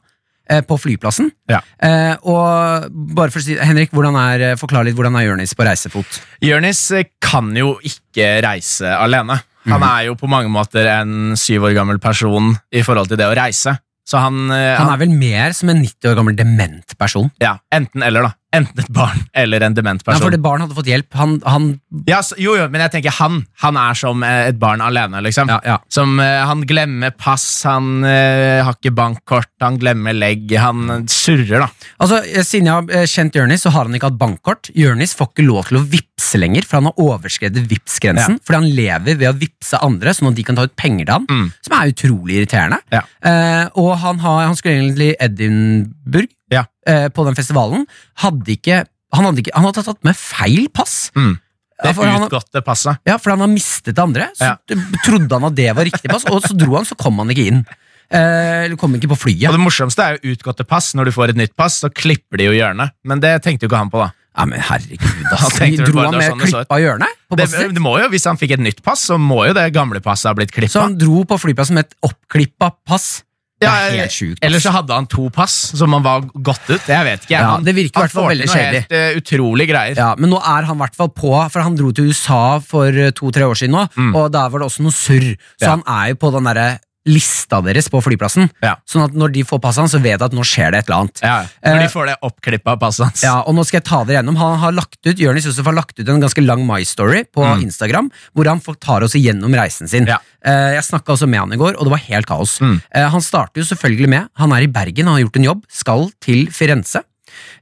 S1: På flyplassen.
S3: Ja.
S1: Eh, og bare for å si Henrik, hvordan er, forklar litt hvordan er Jonis på reisefot?
S3: Jonis kan jo ikke reise alene. Han er jo på mange måter en syv år gammel person i forhold til det å reise. Så han, eh,
S1: Han er vel mer som en 90 år gammel dement person.
S3: ja, Enten eller, da. Enten et barn eller en dement
S1: Ja,
S3: person.
S1: for det barn hadde fått hjelp. Han, han
S3: Ja, så, jo, jo, men jeg tenker han. Han er som eh, et barn alene, liksom.
S1: Ja, ja.
S3: Som, uh, han glemmer pass, han uh, har ikke bankkort, han glemmer legg, han surrer, da.
S1: Altså, Siden jeg har kjent Jørnis, så har han ikke hatt bankkort. Jørnis får ikke lov til å vippse lenger, for han har overskredet vippsgrensen. Ja. Fordi han lever ved å vippse andre, sånn at de kan ta ut penger til han.
S3: Mm.
S1: Som er utrolig irriterende.
S3: Ja.
S1: Eh, og han, har, han skulle egentlig Edinburgh
S3: Ja.
S1: eh, på den festivalen. Hadde ikke, han, hadde ikke, han hadde tatt med feil pass.
S3: Mm. Det
S1: for
S3: utgåtte passet.
S1: ja, for han har mistet det andre. Så
S3: Ja.
S1: trodde han at det var riktig pass, og så dro han, så kom han ikke inn. Eh, Eller kom ikke på flyet.
S3: Og det morsomste er jo utgåtte pass. Når du får et nytt pass, så klipper de jo hjørnet. Men det tenkte jo ikke han på, da.
S1: Ja, men herregud,
S3: vel
S1: Dro han med
S3: sånn
S1: klippa hjørne?
S3: Det, det må jo, Hvis han fikk et nytt pass, så må jo det gamle passet ha blitt
S1: Så han dro på flyplassen med et oppklippa pass?
S3: Ja,
S1: helt sjukt.
S3: Eller så hadde han to pass som han var gått ut. Jeg vet ikke.
S1: Ja,
S3: Han-
S1: det virker hvert fall veldig kjedelig.
S3: Helt, uh, utrolig greier.
S1: Ja, Men nå er han i hvert fall på, for han dro til USA for eh, to-tre år siden nå,
S3: Mm.
S1: og der var det også noe surr. Så
S3: Ja.
S1: han er jo på den derre lista deres på flyplassen.
S3: Ja.
S1: Sånn at når de får passet hans, så vet de at nå skjer det et eller annet.
S3: Ja, når
S1: Eh,
S3: de får det oppklippa passet hans.
S1: Ja, og nå skal jeg ta dere gjennom Han har lagt ut, Jørnis Josef har lagt ut en ganske lang My Story på
S3: Mm.
S1: Instagram, hvor han tar oss igjennom reisen sin.
S3: Ja.
S1: Eh, jeg snakka også med han i går, og det var helt kaos.
S3: Mm.
S1: Eh, han starter jo selvfølgelig med Han er i Bergen, han har gjort en jobb, skal til Firenze.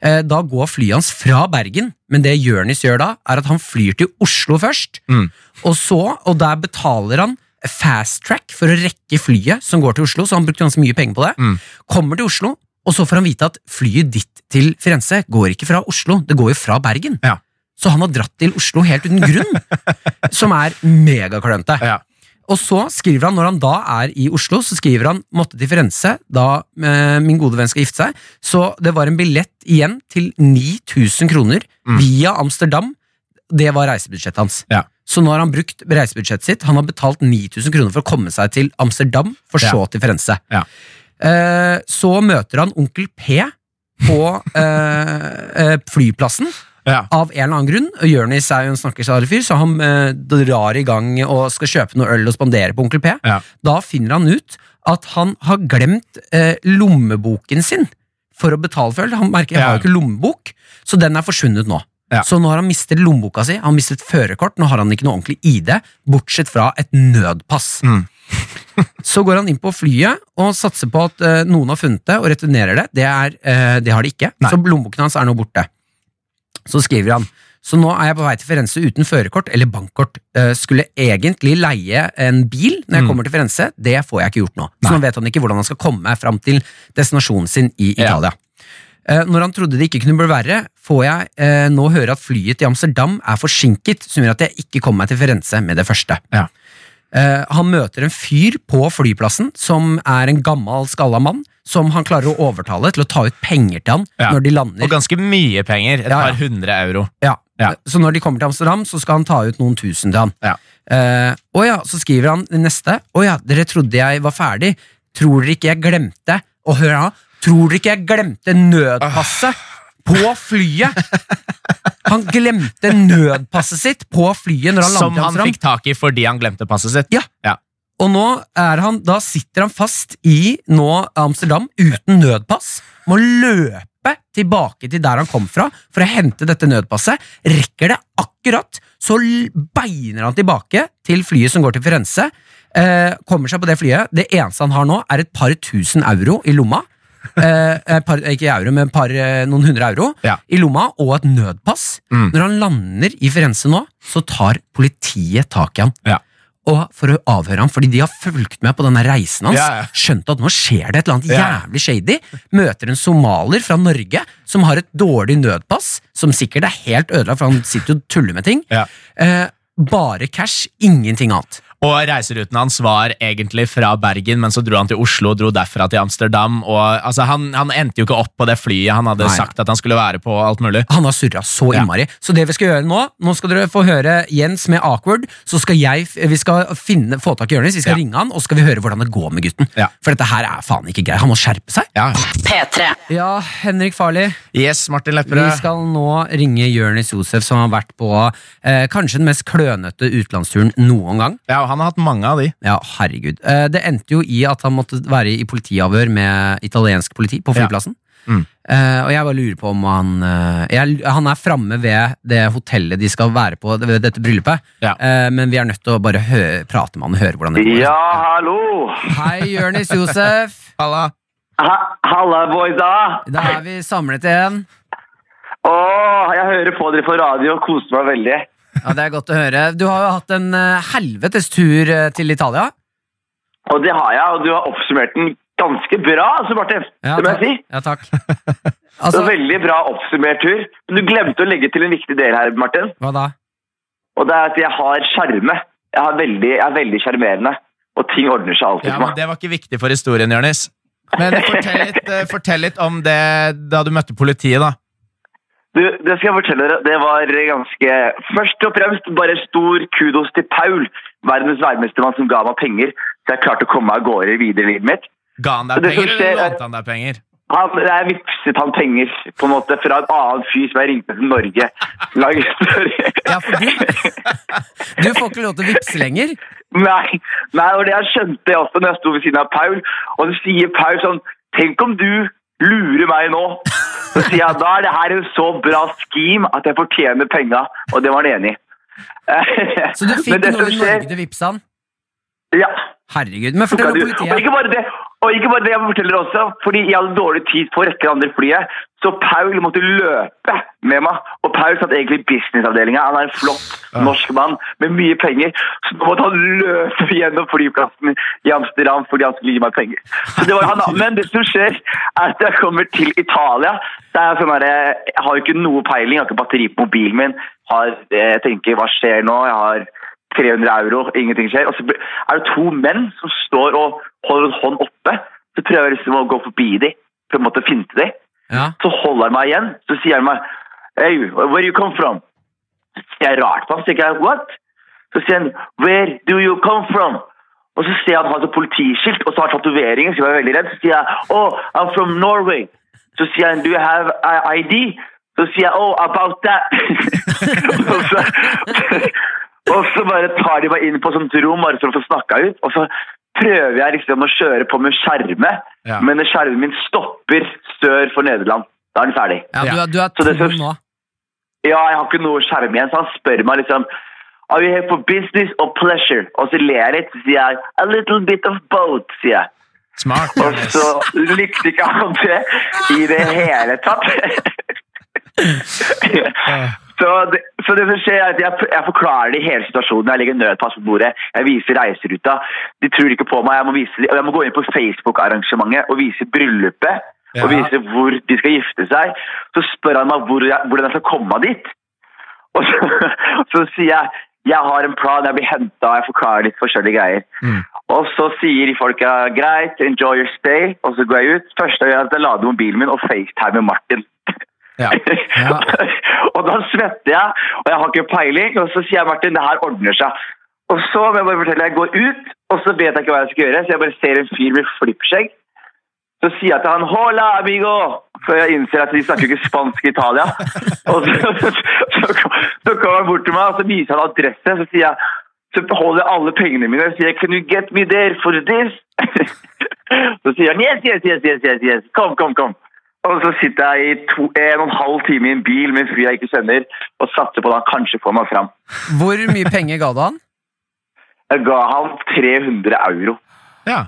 S1: Da går flyet hans fra Bergen, men det Jørnis gjør da, er at han flyr til Oslo først.
S3: Mm.
S1: Og så, og der betaler han fast track for å rekke flyet som går til Oslo, så han brukte ganske mye penger på det.
S3: Mm.
S1: Kommer til Oslo, og så får han vite at flyet ditt til Firenze går ikke fra Oslo, det går jo fra Bergen.
S3: Ja.
S1: Så han har dratt til Oslo helt uten grunn, som er megaklønete.
S3: Ja.
S1: Og så skriver han, når han da er i Oslo, så skriver han måtte til Firenze da eh, min gode venn skal gifte seg. Så det var en billett igjen til 9000 kroner
S3: Mm.
S1: via Amsterdam. Det var reisebudsjettet hans.
S3: Ja.
S1: Så nå har han brukt reisebudsjettet sitt. Han har betalt 9000 kroner for å komme seg til Amsterdam, for
S3: Ja.
S1: så til Firenze.
S3: Ja.
S1: Eh, så møter han onkel P på eh, eh, flyplassen
S3: Ja.
S1: av en eller annen grunn. Og Jørnis er jo en snakkesalig så han eh, drar i gang og skal kjøpe noe øl og spandere på onkel P.
S3: Ja.
S1: Da finner han ut at han har glemt eh, lommeboken sin for å betale for øl. Han merker jeg har jo ikke lommebok, så den er forsvunnet nå.
S3: Ja.
S1: Så nå har han mistet lommeboka si, han har mistet førerkort, nå har han ikke noe ordentlig ID, bortsett fra et nødpass.
S3: Mm.
S1: Så går han inn på flyet og satser på at uh, noen har funnet det og returnerer det. Det, er, uh, det har de ikke,
S3: Nei.
S1: så lommeboken hans er nå borte. Så skriver han så nå er jeg på vei til Firenze uten førerkort eller bankkort. Uh, skulle egentlig leie en bil når jeg
S3: Mm.
S1: kommer til Firenze. Det får jeg ikke gjort nå. Så
S3: Nei.
S1: nå vet han ikke hvordan han skal komme fram til destinasjonen sin i Italia. Eh, Når han trodde det ikke kunne bli verre, får jeg eh, nå høre at flyet til Amsterdam er forsinket, som gjør at jeg ikke kommer meg til Firenze med det første.
S3: Ja.
S1: Eh, han møter en fyr på flyplassen som er en gammel, skalla mann, som han klarer å overtale til å ta ut penger til han
S3: Ja.
S1: når de lander.
S3: Og ganske mye penger. Et
S1: Ja,
S3: par hundre euro.
S1: Ja.
S3: Ja.
S1: Så når de kommer til Amsterdam, så skal han ta ut noen tusen til han.
S3: Ja.
S1: Eh, og ja, Så skriver han det neste. Å ja, dere trodde jeg var ferdig. Tror dere ikke jeg glemte Og hør tror dere ikke jeg glemte nødpasset på flyet? Han glemte nødpasset sitt på flyet når han
S3: Som
S1: landet
S3: han
S1: fram.
S3: fikk tak i fordi han glemte passet sitt.
S1: Ja. Og nå er han, da sitter han fast i nå Amsterdam uten nødpass. Må løpe tilbake til der han kom fra for å hente dette nødpasset. Rekker det akkurat, så beiner han tilbake til flyet som går til Firenze. Eh, kommer seg på det flyet. Det eneste han har nå, er et par tusen euro i lomma. Eh, par, ikke euro, men par, eh, noen hundre euro
S3: Ja.
S1: i lomma, og et nødpass.
S3: Mm.
S1: Når han lander i Firenze nå, så tar politiet tak i han
S3: Ja.
S1: og for å avhøre ham, fordi de har fulgt med på denne reisen hans,
S3: Ja,
S1: skjønt at nå skjer det et eller annet jævlig shady, møter en somalier fra Norge som har et dårlig nødpass, som sikkert er helt ødelagt, for han sitter jo og tuller med ting. Eh, bare cash, ingenting annet.
S3: Og reiseruten hans var egentlig fra Bergen, men så dro han til Oslo og dro derfra til Amsterdam. Og altså, han, han endte jo ikke opp på det flyet han hadde
S1: Nei.
S3: sagt at han skulle være på. alt mulig
S1: Han har surra så
S3: Ja.
S1: Så det vi skal gjøre nå Nå skal dere få høre Jens med Awkward. Så skal jeg Vi skal finne, få tak i Jonis, vi skal
S3: Ja.
S1: ringe han, og så skal vi høre hvordan det går med gutten.
S3: Ja.
S1: For dette her er faen ikke greit. Han må skjerpe seg.
S3: Ja.
S5: P3.
S1: Ja, Henrik Farli.
S3: Yes, Martin
S1: Vi skal nå ringe Jonis Josef, som har vært på eh, kanskje den mest klønete utenlandsturen noen gang.
S3: Ja, han har hatt mange av de.
S1: Ja, herregud. Eh, det endte jo i at han måtte være i politiavhør med italiensk politi på flyplassen.
S3: Mm.
S1: Eh, og jeg bare lurer på om han eh, jeg, Han er framme ved det hotellet de skal være på ved dette bryllupet.
S3: Ja.
S1: Eh, men vi er nødt til å bare høre, prate med han og høre hvordan det går.
S7: Ja, hallo!
S1: Hei, Jonis Josef.
S3: Halla.
S7: Ha, halla, boysa!
S1: Da er vi samlet igjen.
S7: Åh, jeg hører på dere på radio og koser meg veldig.
S1: Ja, Det er godt å høre. Du har jo hatt en eh, helvetes tur eh, til Italia.
S7: Og det har jeg, og du har oppsummert den ganske bra, altså, Martin.
S1: Ja,
S7: det må jeg si.
S1: Ja, takk. Altså,
S7: veldig bra oppsummert tur. Men du glemte å legge til en viktig del her, Martin.
S1: hva da?
S7: Og det er at jeg har sjarme. Jeg, jeg er veldig sjarmerende. Og ting ordner seg alltid
S3: Ja,
S7: for
S3: men
S7: meg.
S3: Det var ikke viktig for historien, Jonis. Men fortell litt, eh, fortell litt om det da du møtte politiet, da.
S7: Du, det skal jeg fortelle dere. Det var ganske Først og fremst bare stor kudos til Paul, verdens værmestermann, som ga meg penger, så jeg klarte å komme meg av gårde videre i livet mitt.
S3: Ga han deg penger,
S7: skjer
S3: eller
S7: er-
S3: lånte han deg penger?
S7: Han, jeg vipset han penger på en måte fra en annen fyr som jeg ringte til Norge. Lag.
S1: Ja, for du, du får ikke lov til å vippse lenger.
S7: Nei, nei, og det jeg skjønte jeg også når jeg sto ved siden av Paul, og så sier Paul sånn Tenk om du lurer meg nå? Så sier jeg da er det her en så bra scheme at jeg fortjener penga, og det var han enig i.
S1: Så du fikk noe i Norge du vippsa han?
S7: Ja.
S1: Herregud. Men fortell om
S7: politiet. og ikke bare det, og ikke bare det jeg forteller også, fordi jeg hadde dårlig tid på å rekke det andre flyet, så Paul måtte løpe med meg. Og Paul satt egentlig i businessavdelinga. Han er en flott norsk mann med mye penger. Så nå måtte han løpe gjennom flyplassen i Amsterdam fordi han skulle gi meg penger. Så det var han, Men det som skjer, er at jeg kommer til Italia. Så er jeg, sånn der, jeg har jo ikke noe peiling, jeg har ikke batteri på mobilen min. Har, jeg tenker, hva skjer nå? Jeg har 300 euro, ingenting skjer. Og så er det to menn som står og holder en hånd oppe. Så prøver jeg liksom å gå forbi dem, på en måte finte dem.
S1: Ja.
S7: Så holder han meg igjen. Så sier han meg Hey, where you come from? Så sier jeg rart på ham. Så sier jeg, what? Så sier han Where do you come from? Og så ser jeg han har et politiskilt og så har tatoveringer. Så jeg var veldig redd. Så sier jeg oh, I'm from Norway. Så sier han do you have ID? Så sier jeg oh, about that. så, og så bare tar de meg inn på sånt rom bare for å få snakka ut. Og så prøver jeg liksom å kjøre på med skjerme,
S3: Ja.
S7: men skjermen min stopper sør for Nederland. Da er den ferdig.
S1: Ja, du, er- du er
S7: Så det
S1: to
S7: som-
S1: nå.
S7: Ja, jeg har ikke noe skjerm igjen, så han spør meg liksom Are you here for business or pleasure? Og så ler jeg litt, så sier jeg A little bit of both, sier jeg.
S3: Smart.
S7: Og så likte ikke han det i det hele tatt. så, det, så det som skjer er at jeg, jeg forklarer det i hele situasjonen. Jeg legger nødpass på bordet, jeg viser reiseruta. De tror ikke på meg. Jeg må, vise, jeg må gå inn på Facebook-arrangementet og vise bryllupet. Og vise hvor de skal gifte seg. Så spør han meg hvor jeg, hvordan jeg skal komme dit. Og så, så sier jeg jeg har en plan, jeg blir henta, jeg forklarer litt forskjellige greier.
S3: Mm.
S7: Og så sier de folka greit, enjoy your stay, og så går jeg ut. Første jeg gjør, er at jeg lader mobilen min og FaceTime med Martin.
S3: Ja.
S1: Ja.
S7: og da svetter jeg, og jeg har ikke peiling, og så sier jeg Martin, det her ordner seg. Og så må jeg bare fortelle, jeg går ut, og så vet jeg ikke hva jeg skal gjøre, så jeg bare ser en fyr med flippskjegg. Så sier jeg til han 'hola, amigo', for jeg innser at de snakker ikke spansk i Italia. Og så, så, så, så kommer han bort til meg, og så viser han adresse, så sier jeg så beholder jeg alle pengene mine og sier 'can you get me there for this'? så sier han 'yes, yes, yes, yes, yes, yes. kom, kom, kom'. Og så sitter jeg i to, en og en halv time i en bil med en fyr jeg ikke kjenner, og satser på at han kanskje får meg fram.
S1: Hvor mye penger ga du han?
S7: Jeg ga han 300 euro.
S3: ja.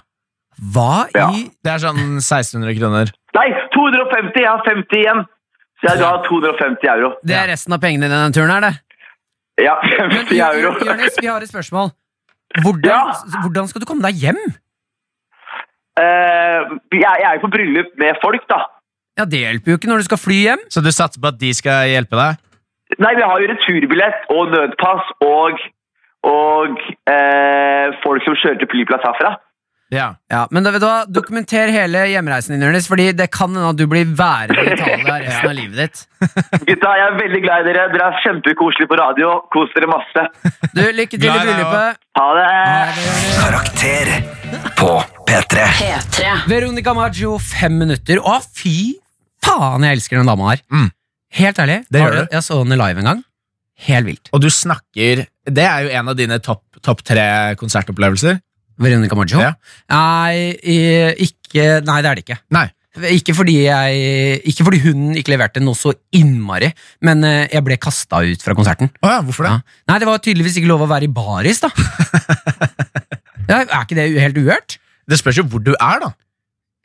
S1: Hva
S7: Ja.
S1: i
S3: Det er sånn 1600 kroner.
S7: Nei, 250! Jeg har 50 igjen. Så jeg ga 250 euro.
S1: Det er resten av pengene i denne turen her, det.
S7: Ja,
S1: Men
S7: 50 euro.
S1: Jonis, vi har et spørsmål. Hvordan,
S7: Ja.
S1: hvordan skal du komme deg hjem?
S7: Uh, jeg, jeg er jo på bryllup med folk, da.
S1: Ja, Det hjelper jo ikke når du skal fly hjem.
S3: Så du satser på at de skal hjelpe deg?
S7: Nei, vi har jo returbillett og nødpass og og eh, folk som kjører til flyplass herfra.
S3: Ja.
S1: Ja, men da, vet du hva, Dokumenter hele hjemreisen din, Jonis, fordi det kan hende at du blir værende i Italia resten av livet ditt.
S7: Gutta, jeg er veldig glad i dere. Dere er kjempekoselige på radio. Kos dere masse.
S1: Du, Lykke til i
S3: Glad i
S1: bryllupet.
S7: Ha det!
S4: Karakter på P3.
S5: P3.
S1: Veronica Maggio, fem minutter. Å, fy faen, jeg elsker den dama her.
S3: Mm.
S1: Helt ærlig.
S3: Det gjør du.
S1: Jeg så henne live en gang. Helt vilt.
S3: Og du snakker Det er jo en av dine topp top tre konsertopplevelser.
S1: Veronica Maggio?
S3: Ja.
S1: Nei, ikke, nei, det er det ikke.
S3: Nei.
S1: Ikke fordi, jeg, ikke fordi hun ikke leverte noe så innmari, men eh, jeg ble kasta ut fra konserten.
S3: Oh ja, hvorfor det?
S1: Ja. Nei, det var tydeligvis ikke lov å være i baris, da. ja, er ikke det helt uhørt?
S3: Det spørs jo hvor du er, da.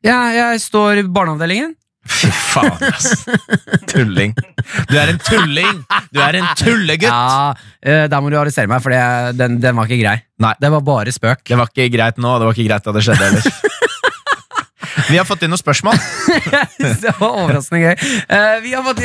S1: Ja, jeg står i barneavdelingen.
S3: Fy faen, ass. Tulling. Du er en tulling! Du er en tullegutt!
S1: Ja, eh, Der må du arrestere meg, for det- den, den var ikke grei.
S3: Nei.
S1: Det var bare spøk.
S3: Det var ikke greit nå, og det var ikke greit da det skjedde heller. Vi har fått inn noen spørsmål.
S1: det var overraskende gøy. Eh, vi har fått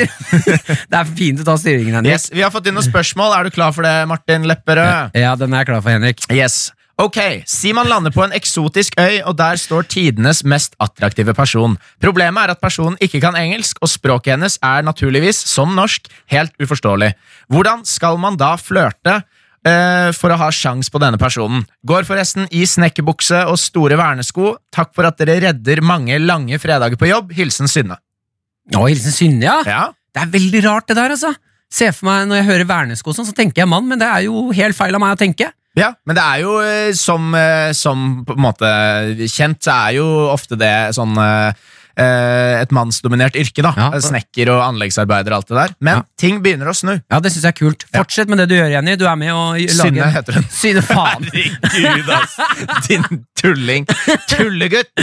S1: Det er fint å ta styringen, Henrik.
S3: Yes, vi har fått inn noen spørsmål. Er du klar for det, Martin Lepperød?
S1: Ja, den er jeg klar for, Henrik.
S3: Yes. Ok, Si man lander på en eksotisk øy, og der står tidenes mest attraktive person. Problemet er at personen ikke kan engelsk, og språket hennes er naturligvis, som norsk, helt uforståelig. Hvordan skal man da flørte Uh, for å ha sjans på denne personen? Går forresten i snekkerbukse og store vernesko. Takk for at dere redder mange lange fredager på jobb. Hilsen Synne.
S1: Å, hilsen Synne, ja.
S3: Ja,
S1: Det er veldig rart, det der, altså. Se for meg, Når jeg hører vernesko, sånn, så tenker jeg mann, men det er jo helt feil av meg å tenke.
S3: Ja, men det er jo eh, som, eh, som på en måte kjent, så er jo ofte det sånn eh, et mannsdominert yrke, da.
S1: Ja.
S3: Snekker og anleggsarbeider og alt det der. Men
S1: Ja.
S3: ting begynner å snu.
S1: Ja, Det syns jeg er kult. Fortsett med det du gjør, Jenny. Du er med og lager
S3: Synne heter hun.
S1: Synne, faen.
S3: Herregud, ass! Din tulling. Tullegutt!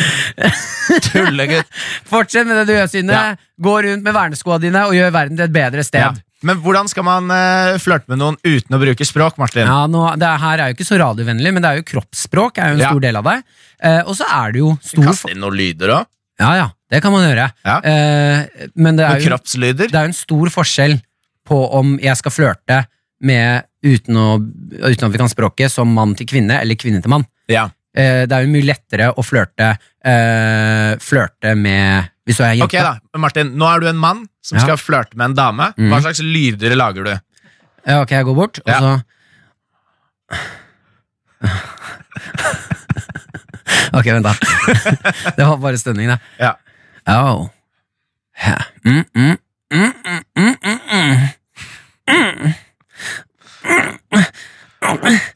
S3: Tullegutt.
S1: Fortsett med det du gjør, Synne.
S3: Ja.
S1: Gå rundt med verneskoa dine og gjør verden til et bedre sted.
S3: Men hvordan skal man uh, flørte med noen uten å bruke språk, Martin?
S1: Ja, nå, det her er jo ikke så radiovennlig, men det er jo kroppsspråk er jo en
S3: Ja.
S1: stor del av det. Uh, og så er det jo stor
S3: Kaste inn noen lyder òg.
S1: Ja, ja, det kan man gjøre.
S3: Ja.
S1: Uh, men det er, jo, det er jo en stor forskjell på om jeg skal flørte med uten, å, uten at vi kan språket, som mann til kvinne eller kvinne til mann.
S3: Ja.
S1: Eh, det er jo mye lettere å flørte eh, Flørte med Hvis du er jente.
S3: Ok da, Martin, Nå er du en mann som
S1: Ja.
S3: skal flørte med en dame.
S1: Mm.
S3: Hva slags lyder lager du?
S1: Ja, ok, jeg går bort, og så Ok, vent, da. det var bare stønning, det.
S3: Ja.
S1: Oh. Yeah. Mm, mm, mm, mm, mm, mm, mm.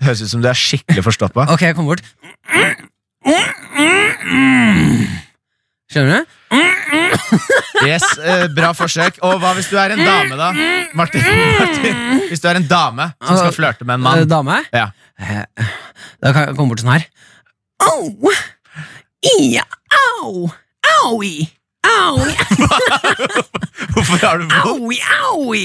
S3: Høres ut som du er skikkelig forstoppa.
S1: Ok, jeg kommer bort. Skjønner du?
S3: Yes, eh, bra forsøk. Og hva hvis du er en dame, da? Martin, Martin Hvis du er en dame som skal flørte med en
S1: Eh,
S3: mann.
S1: Dame?
S3: Ja.
S1: Eh, Da kan jeg komme bort sånn her. Au! Ia! Au! Aui! Aui!
S3: Hvorfor har du vondt?
S1: Aui! Aui!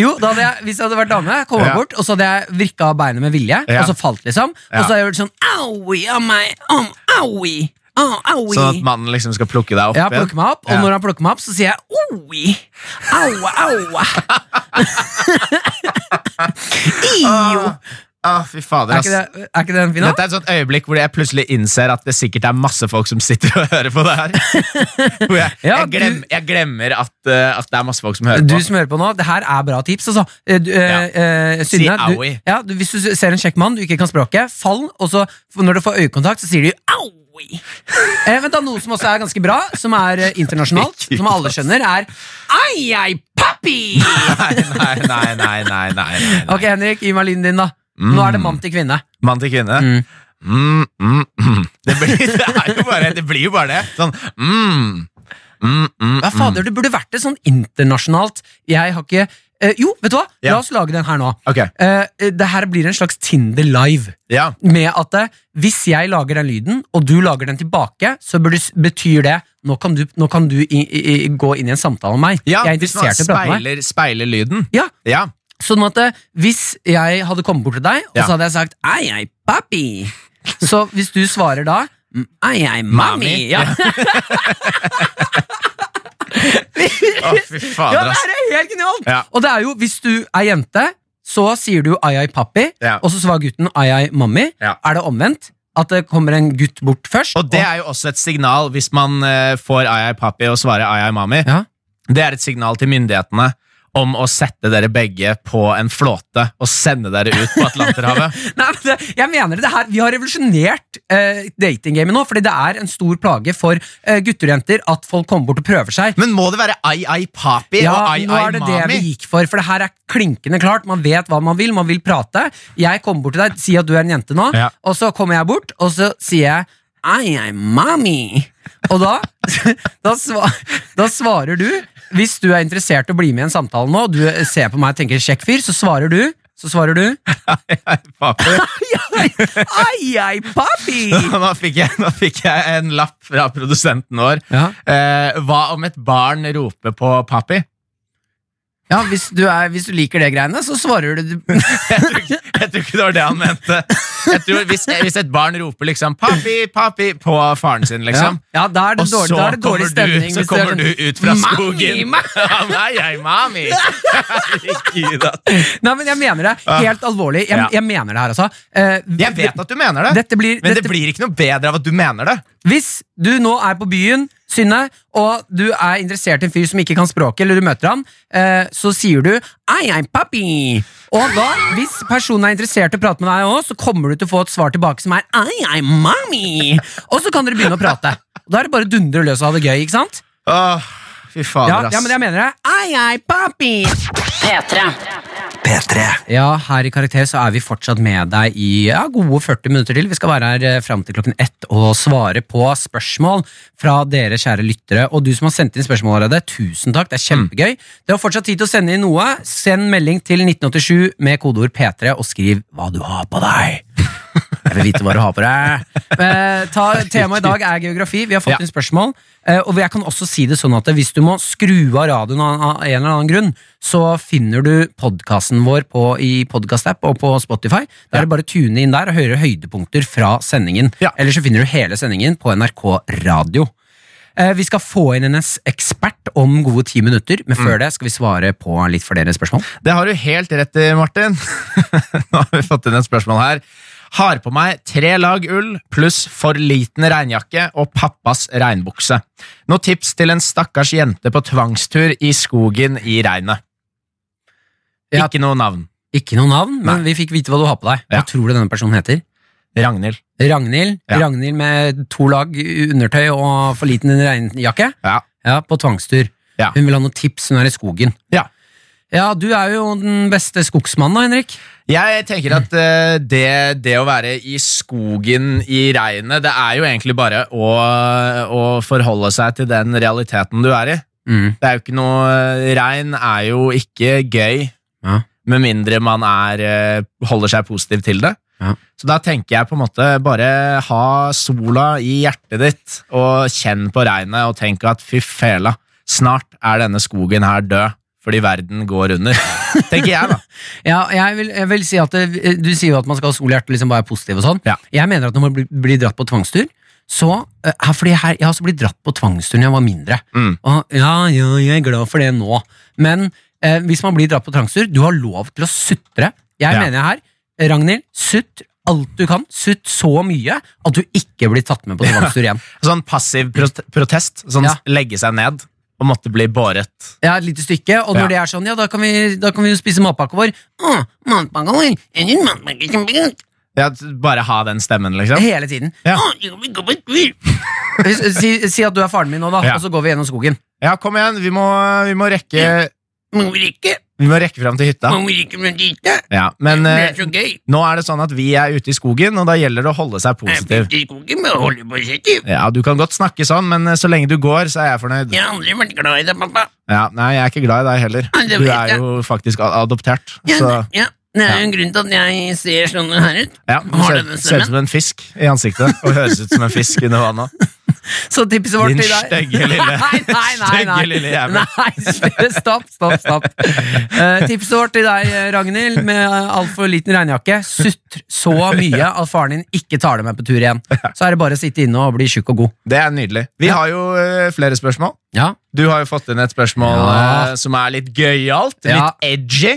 S1: Jo, da hadde jeg, hvis jeg hadde vært dame, kom jeg
S3: Ja.
S1: bort, og så hadde jeg vrikka beinet med vilje,
S3: Ja.
S1: og så falt, liksom.
S3: Ja.
S1: Og så hadde jeg gjort sånn aui av meg, om, aui! Au, aui!
S3: Sånn at mannen liksom skal plukke deg opp
S1: ja, plukke meg opp, og
S3: Ja.
S1: når han plukker meg opp, så sier jeg oi! Aua, aua! Iyo!
S3: Ah, fy fader,
S1: Er
S3: ass.
S1: ikke, det, er ikke det en fin
S3: Dette er et sånt øyeblikk hvor jeg plutselig innser at det sikkert er masse folk som sitter og hører på det her. Hvor jeg,
S1: Ja,
S3: jeg, glem,
S1: du-
S3: jeg glemmer at, uh, at det er masse folk som hører
S1: Du
S3: på.
S1: som hører på nå, det her er bra tips. Altså. Du, uh,
S3: Ja.
S1: eh,
S3: Si
S1: du, ja, du, hvis du ser en kjekk mann du ikke kan språket, fall, og så når du får øyekontakt, så sier du aui. Eh, vent da, Noe som også er ganske bra, som er internasjonalt, som alle skjønner, er ai, ai, papi!
S3: Nei, nei, nei, nei, nei, nei, nei.
S1: Ok, Henrik, gi meg lyden din, da. Nå er det mann til kvinne.
S3: Mann til kvinne.
S1: Mm.
S3: Mm, mm, mm. Det, blir, det, jo bare, det blir jo bare det. Sånn mm, mm, mm,
S1: Ja, fader, det burde vært det sånn internasjonalt. Jeg har ikke eh, Jo, vet du hva?
S3: Ja.
S1: La oss lage den her nå.
S3: Ok,
S1: Eh, det her blir en slags Tinder live.
S3: ja.
S1: med at eh, hvis jeg lager den lyden, og du lager den tilbake, så burde, betyr det nå kan du, nå kan du i, i, i, gå inn i en samtale med meg.
S3: ja
S1: jeg er interessert i å prate med deg.
S3: speiler lyden.
S1: Ja,
S3: Ja.
S1: Sånn at eh, hvis jeg hadde kommet bort til deg, og
S3: Ja.
S1: så hadde jeg sagt ei, ei, papi, så hvis du svarer da Ai, ei, ei, mami,
S3: Mami.
S1: ja.
S3: Å, fy
S1: ja,
S3: fader,
S1: det
S3: ass.
S1: her er helt genialt!
S3: Ja.
S1: Og det er jo, hvis du er jente, så sier du ai ai pappi,
S3: Ja.
S1: og så svarer gutten ai ai mammi.
S3: Ja.
S1: Er det omvendt? At det kommer en gutt bort først?
S3: Og det er jo også et signal hvis man eh, får ai ai papi og svarer ai ai mami.
S1: Ja.
S3: Det er et signal til myndighetene om å sette dere begge på en flåte og sende dere ut på Atlanterhavet.
S1: Nei, men det, jeg mener det, her, Vi har revolusjonert uh, datinggamet nå, fordi det er en stor plage for uh, gutter og jenter at folk kommer bort og prøver seg.
S3: Men må det være ai ai papi
S1: Ja,
S3: og ai
S1: nå er det det vi gikk for, for det her er klinkende klart. Man vet hva man vil, man vil prate. Jeg kommer bort til deg, sier at du er en jente nå,
S3: Ja.
S1: og så kommer jeg bort, og så sier jeg ai ai mami. Og da, da, svar, da svarer du, hvis du er interessert i å bli med i en samtale nå, og du ser på meg og tenker kjekk fyr, så svarer du så svarer du
S3: Ai, ai, papi.
S1: Ai, ai, papi!
S3: Nå fikk, jeg, nå fikk jeg en lapp fra produsenten vår.
S1: Ja.
S3: Eh, hva om et barn roper på papi?
S1: Ja, hvis du, er, hvis du liker det greiene, så svarer du
S3: Jeg tror, ikke- jeg tror ikke det var det han mente. Jeg tror hvis, hvis et barn roper liksom 'papi, papi' på faren sin, liksom
S1: Ja, ja da er det
S3: Og
S1: dårlig,
S3: så
S1: da er det dårlig
S3: kommer,
S1: stemning.
S3: du, så
S1: hvis du er
S3: kommer
S1: sånn,
S3: du ut fra
S1: «Mami,
S3: skogen.
S1: ma-»
S3: Nei, jeg, mami! Herregud.
S1: Nei, men jeg mener det. Helt alvorlig. Jeg,
S3: Ja.
S1: jeg mener det her, altså. Uh,
S3: Jeg vet at du mener det,
S1: Dette blir,
S3: men det blir ikke noe bedre av at du mener det.
S1: Hvis du nå er på byen, Synne, og du er interessert i en fyr som ikke kan språket, eller du møter han, eh, så sier du I am puppy. Og da, hvis personen er interessert i å prate med deg òg, så kommer du til å få et svar tilbake som er I am mommy. Og så kan dere begynne å prate. Da er det bare å dundre løs og ha det gøy, ikke sant?
S3: Åh, fy
S1: Ja,
S3: fader, ass.
S1: ja men jeg mener det. I am puppy.
S5: P3.
S4: P3.
S1: Ja, her i Karakter så er vi fortsatt med deg i ja, gode 40 minutter til. Vi skal være her eh, fram til klokken ett og svare på spørsmål fra dere kjære lyttere. Og du som har sendt inn spørsmål allerede, tusen takk, det er kjempegøy. Det har fortsatt tid til å sende inn noe. Send melding til 1987 med kodeord P3 og skriv hva du har på deg. Jeg vil vite hva du har på deg. Eh, Temaet i dag er geografi. Vi har fått
S3: Ja.
S1: inn spørsmål. Eh, og jeg kan også si det sånn at hvis du må skru av radioen av en eller annen grunn, så finner du podkasten vår på, i podkast-app og på Spotify. Da er det bare å tune inn der og høre høydepunkter fra sendingen.
S3: Ja.
S1: Eller så finner du hele sendingen på NRK Radio. Eh, vi skal få inn en ekspert om gode ti minutter, men før det skal vi svare på litt flere spørsmål.
S3: Det har du helt rett i, Martin. Nå har vi fått inn et spørsmål her. Har på meg tre lag ull pluss for liten regnjakke og pappas regnbukse. Noen tips til en stakkars jente på tvangstur i skogen i regnet?
S1: Ja.
S3: Ikke noe navn.
S1: Ikke noe navn, men vi fikk vite hva du har på deg. Hva
S3: Ja.
S1: tror du denne personen heter?
S3: Ragnhild.
S1: Ragnhild.
S3: Ja.
S1: Ragnhild med to lag undertøy og for liten regnjakke.
S3: Ja.
S1: Ja, på tvangstur. Hun vil ha noen tips, hun er i skogen.
S3: Ja.
S1: Ja, du er jo den beste skogsmannen Henrik.
S3: Jeg tenker at eh, det, det å være i skogen i regnet, det er jo egentlig bare å, å forholde seg til den realiteten du er i.
S1: Mm.
S3: Det er jo ikke noe Regn er jo ikke gøy,
S1: Ja.
S3: med mindre man er, eh, holder seg positiv til det.
S1: Ja.
S3: Så da tenker jeg på en måte bare ha sola i hjertet ditt, og kjenn på regnet, og tenk at fy fela, snart er denne skogen her død, fordi verden går under. tenker jeg, da.
S1: Ja, jeg vil, jeg vil si at det, Du sier jo at man skal ha sol i hjertet, liksom være positiv og sånn.
S3: Ja.
S1: Jeg mener at når man blir, blir dratt på tvangstur, så eh, fordi her, Jeg har også blitt dratt på tvangstur da jeg var mindre.
S3: Mm.
S1: Og, ja, ja, jeg er glad for det nå. Men eh, hvis man blir dratt på tvangstur, du har lov til å sutre. Jeg
S3: Ja.
S1: mener her, Ragnhild, sutt alt du kan. Sutt så mye at du ikke blir tatt med på tvangstur igjen.
S3: Sånn passiv prot- protest. Sånn legge seg ned og måtte bli båret.
S1: Ja, et lite stykke, og når
S3: Ja.
S1: det er sånn, ja, da kan vi, da kan vi jo spise matpakka vår. Oh, matpakka vår?
S3: Ja, bare ha den stemmen, liksom.
S1: Hele tiden.
S3: Ja.
S1: Si, si at du er faren min nå, da,
S3: Ja.
S1: og så går vi gjennom skogen.
S3: Ja, kom igjen, vi må, vi må rekke
S1: Må vi ikke,
S3: Vi må rekke fram til hytta.
S1: må rekke ikke til dit,
S3: Ja, men eh,
S1: så gøy.
S3: nå er det sånn at vi er ute i skogen, og da gjelder det å holde seg positiv.
S1: i skogen men holde positiv.
S3: Ja, Du kan godt snakke sånn, men eh, så lenge du går, så er jeg fornøyd.
S1: Jeg har aldri vært glad i deg, pappa.
S3: Ja, Nei, jeg er ikke glad i deg heller. Du er jo faktisk adoptert. adoptert. Så
S1: ja. Det er jo en grunn til at jeg ser sånn her ut.
S3: ja, du ser, ser ut som en fisk i ansiktet, og høres ut som en fisk under vannet.
S1: Så tipset vårt
S3: i
S1: til deg
S3: stygge lille-
S1: Nei, nei, nei, nei.
S3: lille jævel.
S1: Nei, stopp, stopp, stopp. Uh, tipset vårt til deg, Ragnhild, med altfor liten regnjakke. Sutr så mye at faren din ikke tar deg med på tur igjen. Så er det bare å sitte inne og bli tjukk og god.
S3: Det er nydelig. Vi har jo uh, flere spørsmål.
S1: Ja,
S3: Du har jo fått inn et spørsmål
S1: Ja.
S3: uh, som er litt gøyalt.
S1: Ja.
S3: Litt edgy.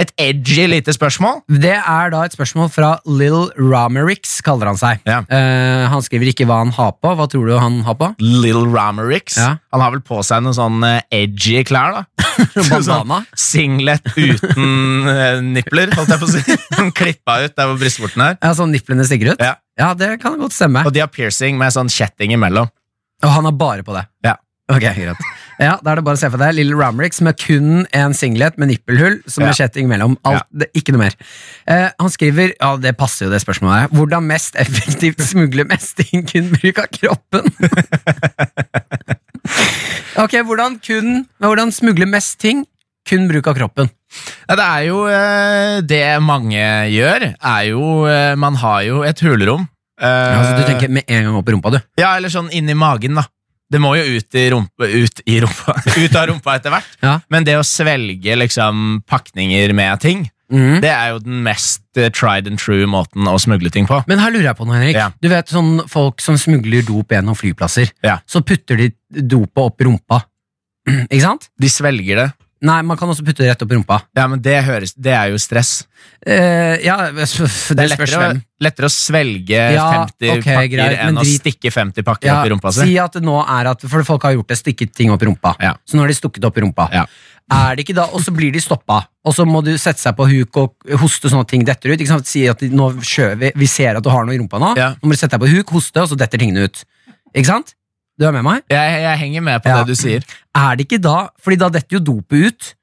S3: Et edgy lite spørsmål.
S1: Det er da et spørsmål fra Lill Ramerix, kaller han seg.
S3: Ja.
S1: Eh, han skriver ikke hva han har på. Hva tror du han har på?
S3: Lill Ramerix.
S1: Ja.
S3: Han har vel på seg noen sånn eh, edgy klær, da.
S1: Bandana.
S3: Sånn singlet uten eh, nipler, holdt jeg på å si. Sånn Klippa ut der hvor brystvorten er.
S1: Ja, sånn nipplene stikker ut?
S3: Ja.
S1: det kan godt stemme.
S3: Og de har piercing med sånn kjetting imellom.
S1: Og han har bare på det.
S3: Ja.
S1: Ok, greit. Ja, Da er det bare å se for deg Lille Ramrix med kun en singlet med nippelhull som
S3: Ja.
S1: kjetting mellom. Alt, det, ikke noe mer. Eh, han skriver, ja det passer jo det spørsmålet her, hvordan mest effektivt smugle mest inn kun bruk av kroppen? ok, hvordan kun Hvordan smugle mest ting kun bruk av kroppen?
S3: Ja, det er jo eh, det mange gjør, er jo eh, Man har jo et hulrom. Eh,
S1: så du tenker med en gang opp i rumpa, du.
S3: Ja, eller sånn inni magen, da. Det må jo ut i rumpa Ut, i rumpa, ut av rumpa etter hvert.
S1: Ja.
S3: Men det å svelge liksom pakninger med ting,
S1: mm.
S3: det er jo den mest eh, tried and true måten å smugle ting på.
S1: Men her lurer jeg på noe, Henrik.
S3: Ja.
S1: Du vet sånn folk som smugler dop gjennom flyplasser.
S3: Ja.
S1: Så putter de dopet opp i rumpa. Ikke sant?
S3: De svelger det.
S1: Nei, man kan også putte det rett opp i rumpa.
S3: Ja, men det, høres, det er jo stress.
S1: Uh, ja, det
S3: Det er lettere, å- lettere å svelge
S1: Ja,
S3: 50
S1: okay,
S3: pakker
S1: greit,
S3: enn å
S1: drit-
S3: stikke 50 pakker
S1: Ja,
S3: opp i rumpa si.
S1: si at det nå er at For folk har gjort det, stikket ting opp i rumpa.
S3: Ja.
S1: Så nå har de stukket opp i rumpa.
S3: Ja.
S1: Er det ikke da, Og så blir de stoppa, og så må du sette seg på huk og hoste sånn at ting detter ut. Ikke sant? Si at de, nå vi, vi ser at du har noe i rumpa nå. Nå må du sette deg på huk, hoste, og så detter tingene ut. Ikke sant? Du er med meg?
S3: Jeg, jeg henger med på
S1: Ja.
S3: det du sier.
S1: Er det ikke da Fordi da detter jo dopet ut.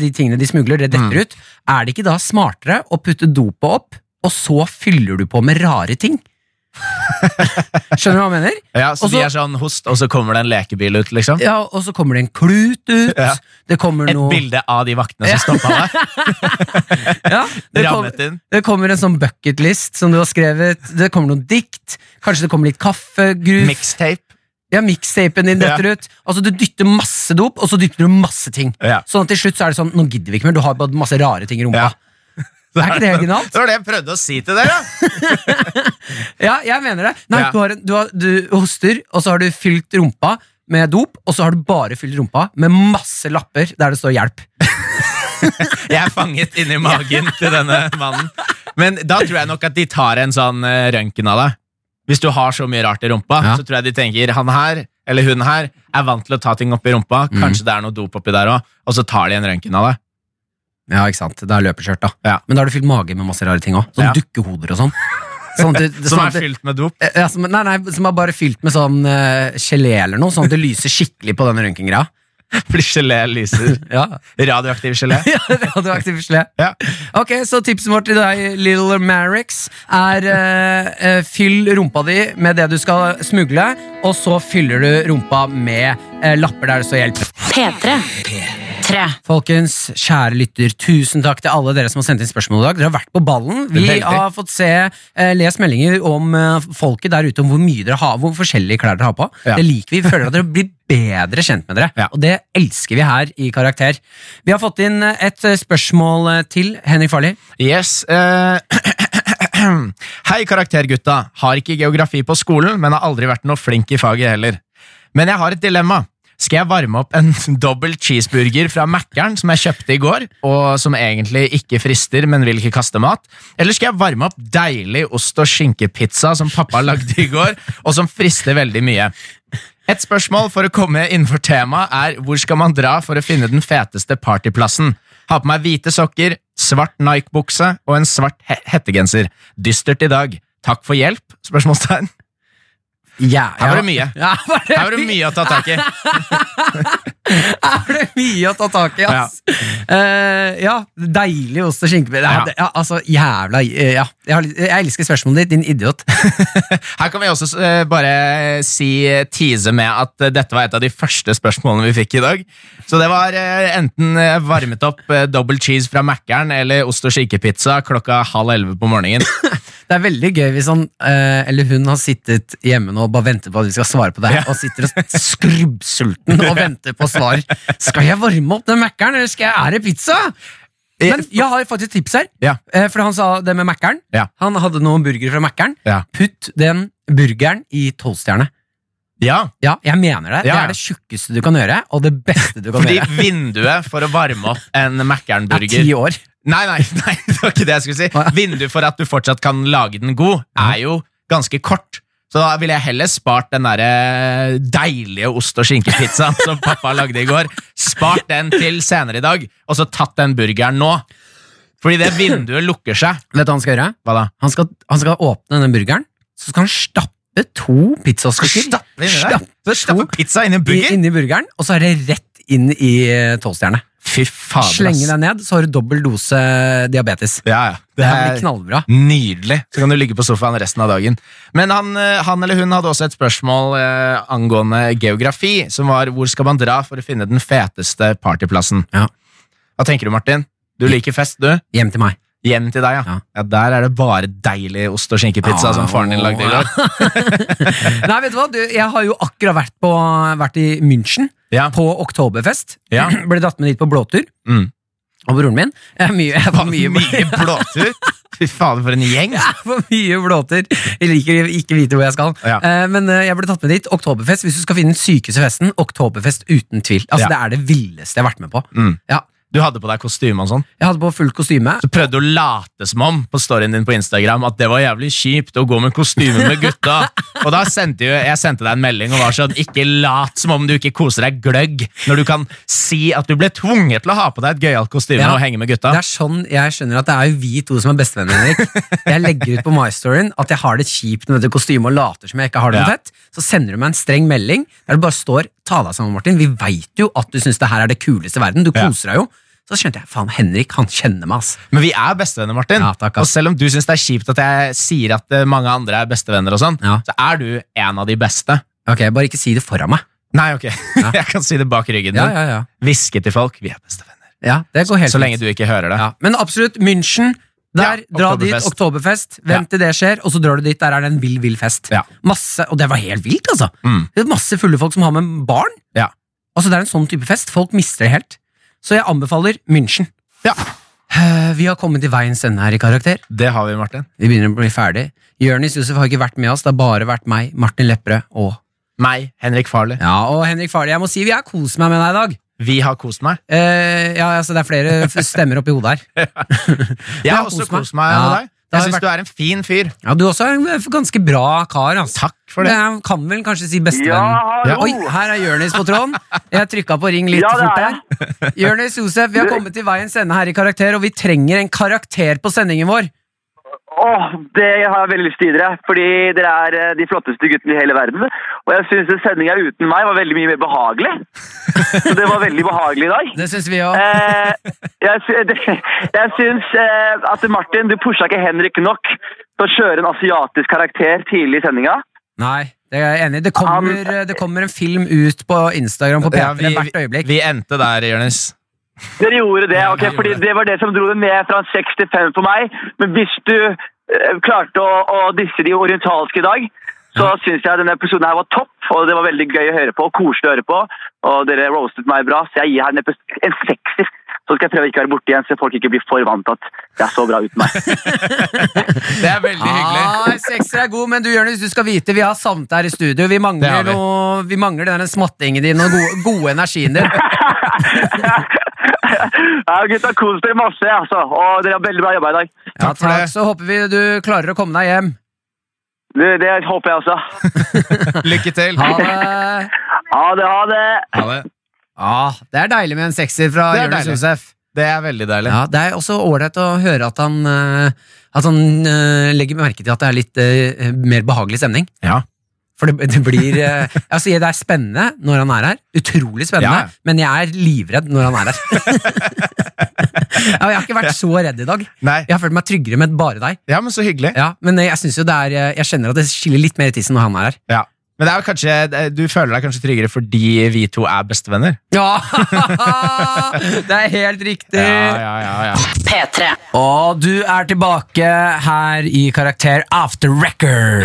S1: De tingene de smugler, det detter
S3: Mm.
S1: ut. Er det ikke da smartere å putte dopet opp, og så fyller du på med rare ting? Skjønner du hva jeg mener?
S3: Ja, så
S1: også,
S3: de er sånn host, og så kommer det en lekebil ut, liksom?
S1: Ja, Og så kommer det en klut ut.
S3: Ja.
S1: Det kommer
S3: Et
S1: noe
S3: bilde av de vaktene som stoppa deg?
S1: ja, det, kom, det kommer en sånn bucketlist som du har skrevet. Det kommer noen dikt. Kanskje det kommer litt kaffegruff
S3: Mixtape?
S1: Ja, Mixtapen din detter ut. Altså Du dytter masse dop, og så dytter du masse ting. Sånn at til slutt så er det sånn Nå gidder vi ikke mer. Du har bare masse rare ting i rumpa. Er ikke det originalt?
S3: Det var det jeg prøvde å si til dere!
S1: Ja, jeg mener det. Nei,
S3: Ja.
S1: du, har, du, har, du hoster, og så har du fylt rumpa med dop, og så har du bare fylt rumpa med masse lapper der det står 'hjelp'.
S3: Jeg er fanget inni magen til denne mannen. Men da tror jeg nok at de tar en sånn uh, røntgen av deg. Hvis du har så mye rart i rumpa,
S1: Ja.
S3: så tror jeg de tenker han her, eller hun her, er vant til å ta ting opp i rumpa.
S1: Mm.
S3: Kanskje det er noe dop oppi der òg, og så tar de en røntgen av det.
S1: Ja, ikke sant? Det er løpeskjørt, da.
S3: Ja.
S1: Men da har du fylt mage med masse rare ting òg. Sånn
S3: Ja.
S1: dukkehoder og sånn. Sånn at det,
S3: Som
S1: sånn
S3: er fylt med dop.
S1: ja, som, nei, nei, som er bare fylt med sånn uh, gelé eller noe, sånn at det lyser skikkelig på den røntgengreia.
S3: Fordi gelé lyser.
S1: Ja.
S3: Radioaktiv gelé.
S1: ja, radioaktiv gelé.
S3: Ja.
S1: Ok, så tipset vårt til deg, Little Marix, er eh, fyll rumpa di med det du skal smugle, og så fyller du rumpa med uh, lapper der det står 'hjelp'.
S5: P3. Tre.
S1: Folkens, kjære lytter, tusen takk til alle dere som har sendt inn spørsmål i dag. Dere har vært på ballen. Vi har fått se, eh, lest meldinger om eh, folket der ute, om hvor mye dere har, hvor forskjellige klær dere har på.
S3: Ja.
S1: Det liker vi. Vi føler at dere blir bedre kjent med dere,
S3: Ja.
S1: og det elsker vi her i Karakter. Vi har fått inn eh, et eh, spørsmål eh, til Henrik Farli.
S3: Yes. Uh, Hei, karaktergutta. Har ikke geografi på skolen, men har aldri vært noe flink i faget heller. Men jeg har et dilemma. Skal jeg varme opp en dobbel cheeseburger fra Mækkern som jeg kjøpte i går, og som egentlig ikke frister, men vil ikke kaste mat? Eller skal jeg varme opp deilig ost- og skinkepizza som pappa lagde i går, og som frister veldig mye? Et spørsmål for å komme innenfor temaet er hvor skal man dra for å finne den feteste partyplassen? Ha på meg hvite sokker, svart Nike-bukse og en svart he hettegenser. Dystert i dag. Takk for hjelp? Spørsmålstegn.
S1: Ja,
S3: Her var det mye.
S1: Ja, var det
S3: Her var det mye å ta tak i.
S1: Her var det mye å ta tak i, ass. Eh, ja, deilig ost og skinke. Ja,
S3: Ja.
S1: altså, jævla eh, Ja, jeg, elsker spørsmålet ditt, din idiot.
S3: Her kan vi også uh, bare si tease med at dette var et av de første spørsmålene vi fikk i dag. Så det var uh, enten varmet opp double cheese fra Mækkern eller ost og skinkepizza klokka halv elleve på morgenen.
S1: Det er veldig gøy hvis han eh, eller hun har sittet hjemme nå og bare venter på at vi skal svare på det her,
S3: Ja.
S1: og sitter og skrubbsulten og venter på svar. Skal jeg varme opp den Mækkern, eller skal jeg ære pizza? Men jeg har faktisk tips her.
S3: Ja.
S1: Eh, for han sa det med Mækkern.
S3: Ja.
S1: Han hadde noen burgere fra Mækkern.
S3: Ja.
S1: Putt den burgeren i tolvstjerne.
S3: Ja,
S1: Ja, jeg mener det. Det er det tjukkeste du kan gjøre, og det beste du kan
S3: fordi
S1: gjøre.
S3: vinduet for å varme opp en
S1: Er
S3: Mækkern-burger
S1: ti år.
S3: Nei, nei, nei, det var ikke det jeg skulle si. Vinduet for at du fortsatt kan lage den god, er jo ganske kort. Så da ville jeg heller spart den der eh, deilige ost- og skinkepizzaen som pappa lagde i går. Spart den til senere i dag, og så tatt den burgeren nå. Fordi det vinduet lukker seg.
S1: Vet du hva han skal gjøre?
S3: Hva da?
S1: Han skal, han skal åpne den burgeren, så skal han stappe to pizzastykker
S3: Stappe?
S1: Stappe
S3: Stappe pizza inn i en
S1: i-
S3: burger?
S1: inni burgeren, og så er det rett inn i eh, tolvstjerne.
S3: Fy fader,
S1: Slenge deg ned, så har du dobbel dose diabetes.
S3: Ja, ja.
S1: Det det blir
S3: er
S1: knallbra.
S3: nydelig. Så kan du ligge på sofaen resten av dagen. Men han, eh, han eller hun hadde også et spørsmål eh, angående geografi, som var hvor skal man dra for å finne den feteste partyplassen?
S1: Ja.
S3: Hva tenker du, Martin? Du liker fest, du?
S1: Hjem til meg.
S3: Hjem til deg, ja.
S1: Ja.
S3: ja. Der er det bare deilig ost- og skinkepizza som faren din lagde i går.
S1: Nei, vet du hva? Du, jeg har jo akkurat vært, på, vært i München,
S3: Ja.
S1: på Oktoberfest.
S3: Ja.
S1: Ble dratt med dit på blåtur.
S3: Mm.
S1: Og broren min. Jeg, mye, jeg var mye,
S3: Mye blåtur! Fy fader, for en gjeng!
S1: Ja, for mye blåtur. Jeg liker ikke vite hvor jeg skal.
S3: Ja.
S1: Eh, men eh, jeg ble tatt med dit. Oktoberfest. Hvis du skal finne den sykeste festen, Oktoberfest uten tvil. Altså,
S3: Ja.
S1: Det er det villeste jeg har vært med på.
S3: Mm.
S1: Ja.
S3: Du hadde på deg kostyme og sånn.
S1: Jeg hadde på fullt kostyme.
S3: Så prøvde du å late som om på storyen din på Instagram at det var jævlig kjipt å gå med kostyme med gutta. Og da sendte jo, jeg sendte deg en melding og var sånn Ikke lat som om du ikke koser deg gløgg når du kan si at du ble tvunget til å ha på deg et gøyalt kostyme
S1: Ja.
S3: og henge med gutta.
S1: Det er sånn jeg skjønner at det er jo vi to som er bestevenner, Henrik. Jeg legger ut på MyStoryen at jeg har det kjipt med dette kostymet og later som jeg ikke har det noe
S3: Ja.
S1: fett. Så sender du meg en streng melding der det bare står 'ta deg sammen, Martin'. Vi veit jo at du syns det her er det kuleste i verden. Du koser deg jo. Så skjønte jeg faen, Henrik han kjenner meg, ass.
S3: Men vi er bestevenner, Martin.
S1: Ja, takk,
S3: og
S1: ass.
S3: selv om du syns det er kjipt at jeg sier at eh, mange andre er bestevenner, og sånn,
S1: Ja.
S3: så er du en av de beste.
S1: Ok, Bare ikke si det foran meg.
S3: Nei, ok. jeg kan si det bak ryggen
S1: Ja,
S3: din.
S1: ja, ja.
S3: Hviske til folk. Vi er bestevenner.
S1: ja det går helt
S3: Så lenge du ikke hører det.
S1: ja. Men absolutt, München. Der,
S3: Ja,
S1: dra
S3: Oktoberfest.
S1: dit, oktoberfest. Vent til det skjer, og så drar du dit. Der er det en vill, vill fest.
S3: Ja.
S1: Masse, Og det var helt vilt, altså.
S3: Mm.
S1: Det er masse fulle folk som har med barn.
S3: Ja.
S1: Altså Det er en sånn type fest. Folk mister det helt. Så jeg anbefaler München.
S3: Ja.
S1: Eh, Vi har kommet til veiens ende her i Karakter.
S3: Det har vi, Martin.
S1: Vi begynner å bli ferdig. Jonis Josef har ikke vært med oss. Det har bare vært meg, Martin Lepperød og
S3: Meg, Henrik Farley.
S1: Ja, og Henrik Farley. Jeg må si vi har kost meg med deg i dag.
S3: Vi har kost meg.
S1: Eh, ja, altså Det er flere stemmer oppi hodet her.
S3: Jeg
S1: har
S3: også
S1: kost meg.
S3: kost meg
S1: Ja,
S3: med deg. Jeg syns
S1: vært-
S3: du er en fin fyr.
S1: Ja, Du også er en ganske bra kar. Altså.
S3: Takk for det.
S1: Jeg kan vel kanskje si bestevenn.
S7: Ja!
S1: Oi, her er Jørnis på tråden. Jeg trykka på ring litt
S7: Ja, det
S1: fort
S7: er
S1: der. Jørnis Josef, vi har kommet til veiens ende her i Karakter, og vi trenger en karakter på sendingen vår.
S7: Åh, det har jeg veldig lyst til å gi dere, fordi dere er eh, de flotteste guttene i hele verden. Og jeg syns sendinga uten meg var veldig mye mer behagelig. Så det var veldig behagelig i dag.
S1: Det syns vi òg.
S7: Eh, jeg, jeg syns eh, at Martin, du pusha ikke Henrik nok til å kjøre en asiatisk karakter tidlig i sendinga.
S1: Nei, det er jeg enig i. Det kommer, det kommer en film ut på Instagram på
S3: Ja,
S1: P3 hvert øyeblikk.
S3: vi endte der, Jonis.
S7: Dere gjorde det, ok, fordi
S1: det.
S7: var det som dro det ned fra 6 til 5 for meg. Men hvis du eh, klarte å, å disse de orientalske i dag, så syns jeg denne episoden her var topp. Og det var veldig gøy å høre på, og koselig å høre på. Og dere roastet meg bra, så jeg gir her en, en sekser. Så skal jeg prøve å ikke være borte igjen, så folk ikke blir for vant til at det er så bra uten meg.
S3: Det er veldig hyggelig.
S1: Ah, Sekser er god, men du Jonis, du skal vite vi har savnet deg her i studio. Vi mangler,
S3: vi.
S1: noe, vi mangler den smattingen din og gode, gode energien din.
S7: ja, gutta, kos dere masse, altså. Og dere har veldig bra jobba i dag.
S1: Ja,
S3: Takk
S1: takk. Så håper vi du klarer å komme deg hjem.
S7: Det, det håper jeg også.
S3: Lykke til.
S1: Ha det.
S7: Ha det, ha det.
S3: Ha det.
S1: Ja, det er deilig med en sekser fra Jonis. Josef.
S3: Det er veldig deilig.
S1: Ja, det er også ålreit å høre at han, eh, at han eh, legger merke til at det er litt eh, mer behagelig stemning.
S3: Ja.
S1: For det, det blir altså, Det er spennende når han er her. Utrolig spennende.
S3: Ja.
S1: Men jeg er livredd når han er her. ja, jeg har ikke vært så redd i dag.
S3: Nei.
S1: Jeg har følt meg tryggere med bare deg.
S3: Ja, men så hyggelig.
S1: Ja, men jeg synes jo det er Jeg kjenner at det skiller litt mer i tissen når han er her.
S3: Ja. Men det er jo kanskje, du føler deg kanskje tryggere fordi vi to er bestevenner?
S1: Ja! det er helt riktig!
S3: ja, ja, ja.
S5: P3.
S1: Og du er tilbake her i Karakter After Record.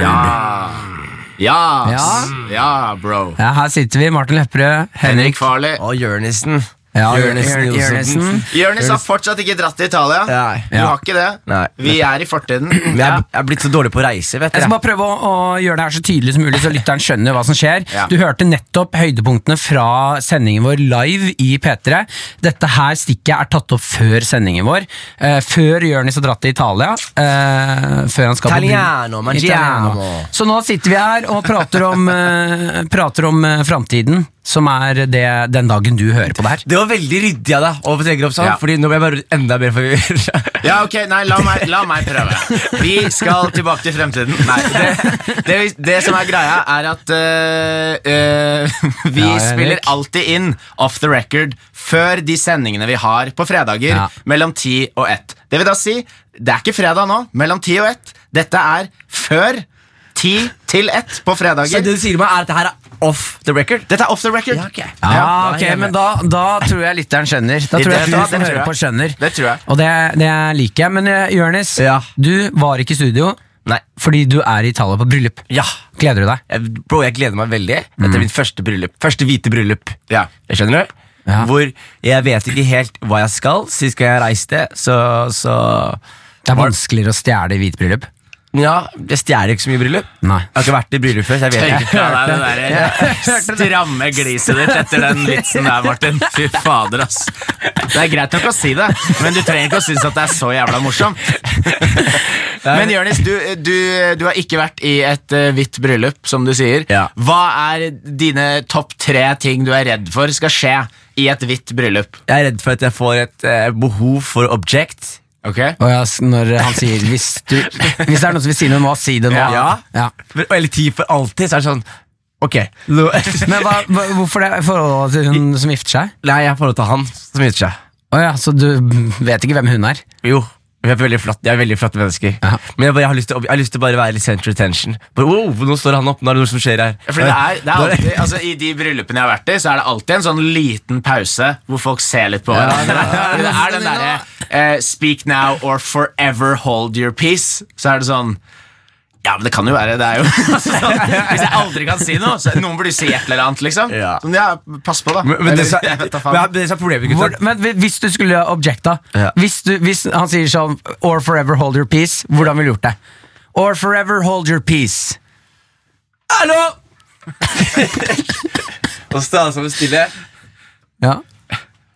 S3: Ja,
S1: Ja.
S3: ja, bro.
S1: Ja, her sitter vi, Martin Lepperød, Henrik
S2: Henrik Farley. Og Jørnissen.
S1: Ja,
S2: Jørnesen
S1: Jør-
S2: Johnsen.
S1: Jørnesen.
S3: Jonis har fortsatt ikke dratt til Italia.
S2: Nei.
S3: Du
S1: Ja.
S3: har ikke det.
S2: Nei.
S3: Vi er i fortiden.
S2: Men jeg, jeg er blitt så dårlig på å reise, vet
S1: Jeg skal bare prøve å, å gjøre det her så tydelig som mulig, så lytteren skjønner hva som skjer.
S3: Ja.
S1: Du hørte nettopp høydepunktene fra sendingen vår live i P3. Dette her stikket er tatt opp før sendingen vår. Uh, før Jørnis har dratt til Italia. Uh, før han skal på
S2: Italiano,
S1: Så nå sitter vi her og prater om, uh, prater om uh, framtiden, som er det, den dagen du hører på det her.
S2: Det var veldig ryddig av deg å trekke opp sånn,
S3: Ja.
S2: Fordi nå blir jeg bare enda mer forvirra.
S3: Ja, ok, nei, la meg, la meg prøve. Vi skal tilbake til fremtiden. Nei, det, det, det som er greia, er at uh, uh, vi
S1: Ja,
S3: spiller alltid inn off the record før de sendingene vi har på fredager
S1: Ja.
S3: mellom 10 og 1. Det vil da si, det er ikke fredag nå, mellom 10 og 1. Dette er før 10 til 1 på
S2: Så det du sier meg, er at det her er off the record?
S3: Dette er off the record.
S2: Ja, ok.
S1: Ja,
S2: Ja,
S1: ok,
S2: er
S1: men da, da tror jeg lytteren skjønner. Da tror jeg
S3: det-
S1: du som hører på skjønner.
S3: Det tror jeg.
S1: Og det, det liker jeg. Men eh, Jonis, du var ikke i studio
S2: Nei.
S1: fordi du er i Italia på bryllup.
S2: Ja.
S1: Gleder du deg?
S2: Jeg, bro, jeg gleder meg veldig. Dette er mitt første bryllup. Første hvite bryllup.
S3: Ja.
S2: Jeg skjønner du?
S1: Ja.
S2: Hvor jeg vet ikke helt hva jeg skal. Sist gang jeg reiste, så, så
S1: Det er vanskeligere å stjele i bryllup.
S2: Ja, jeg stjeler ikke så mye bryllup.
S1: Nei.
S2: Jeg har ikke vært i bryllup før, så jeg vet ikke.
S3: av deg det der stramme gliset ditt etter den vitsen der, Martin. Fy fader, ass. Det er greit nok å si det, men du trenger ikke å synes at det er så jævla morsomt. Men Jørnis, du, du, du har ikke vært i et eh, hvitt bryllup, som du sier.
S2: Ja.
S3: Hva er dine topp tre ting du er redd for skal skje i et hvitt bryllup?
S2: Jeg er redd for at jeg får et eh, behov for object.
S3: Ok?
S1: Og jeg, når han sier hvis, du, hvis det er noen som vil si noe må si det nå.
S2: Ja.
S1: Ja.
S2: Eller tid for alltid, så er det sånn Ok.
S1: Men hva, hva, hvorfor det i forhold til hun som gifter seg?
S2: Nei, jeg har forhold til han som gifter seg.
S1: Oh, ja, Så du vet ikke hvem hun er?
S2: Jo. Vi er veldig flotte, jeg er veldig flotte mennesker.
S1: Ja.
S2: Men jeg, bare, jeg, har lyst til, å- jeg har lyst til å bare være litt center attention. Bare, wow, nå står han opp, nå er det noe som skjer her.
S3: Fordi det er, det er alltid, altså I de bryllupene jeg har vært i, så er det alltid en sånn liten pause hvor folk ser litt på hverandre. det er den derre uh, Speak now or forever hold your peace. Så er det sånn Ja, men det kan jo være. Det er jo altså, sånn, Hvis jeg aldri kan si noe, så noen burde si et eller annet, liksom.
S2: Ja.
S3: Sånn, ja, pass på, da.
S2: Men, men, det,
S3: Eller,
S2: som-
S3: jeg vet da
S2: men,
S3: faen.
S2: det som problemet,
S1: Hvor, men hvis du skulle objecta
S2: Ja.
S1: hvis, du, hvis han sier sånn Or forever hold your peace, hvordan ville du gjort det? Or forever hold your peace.
S2: Hallo! og så står han sånn stille,
S1: Ja.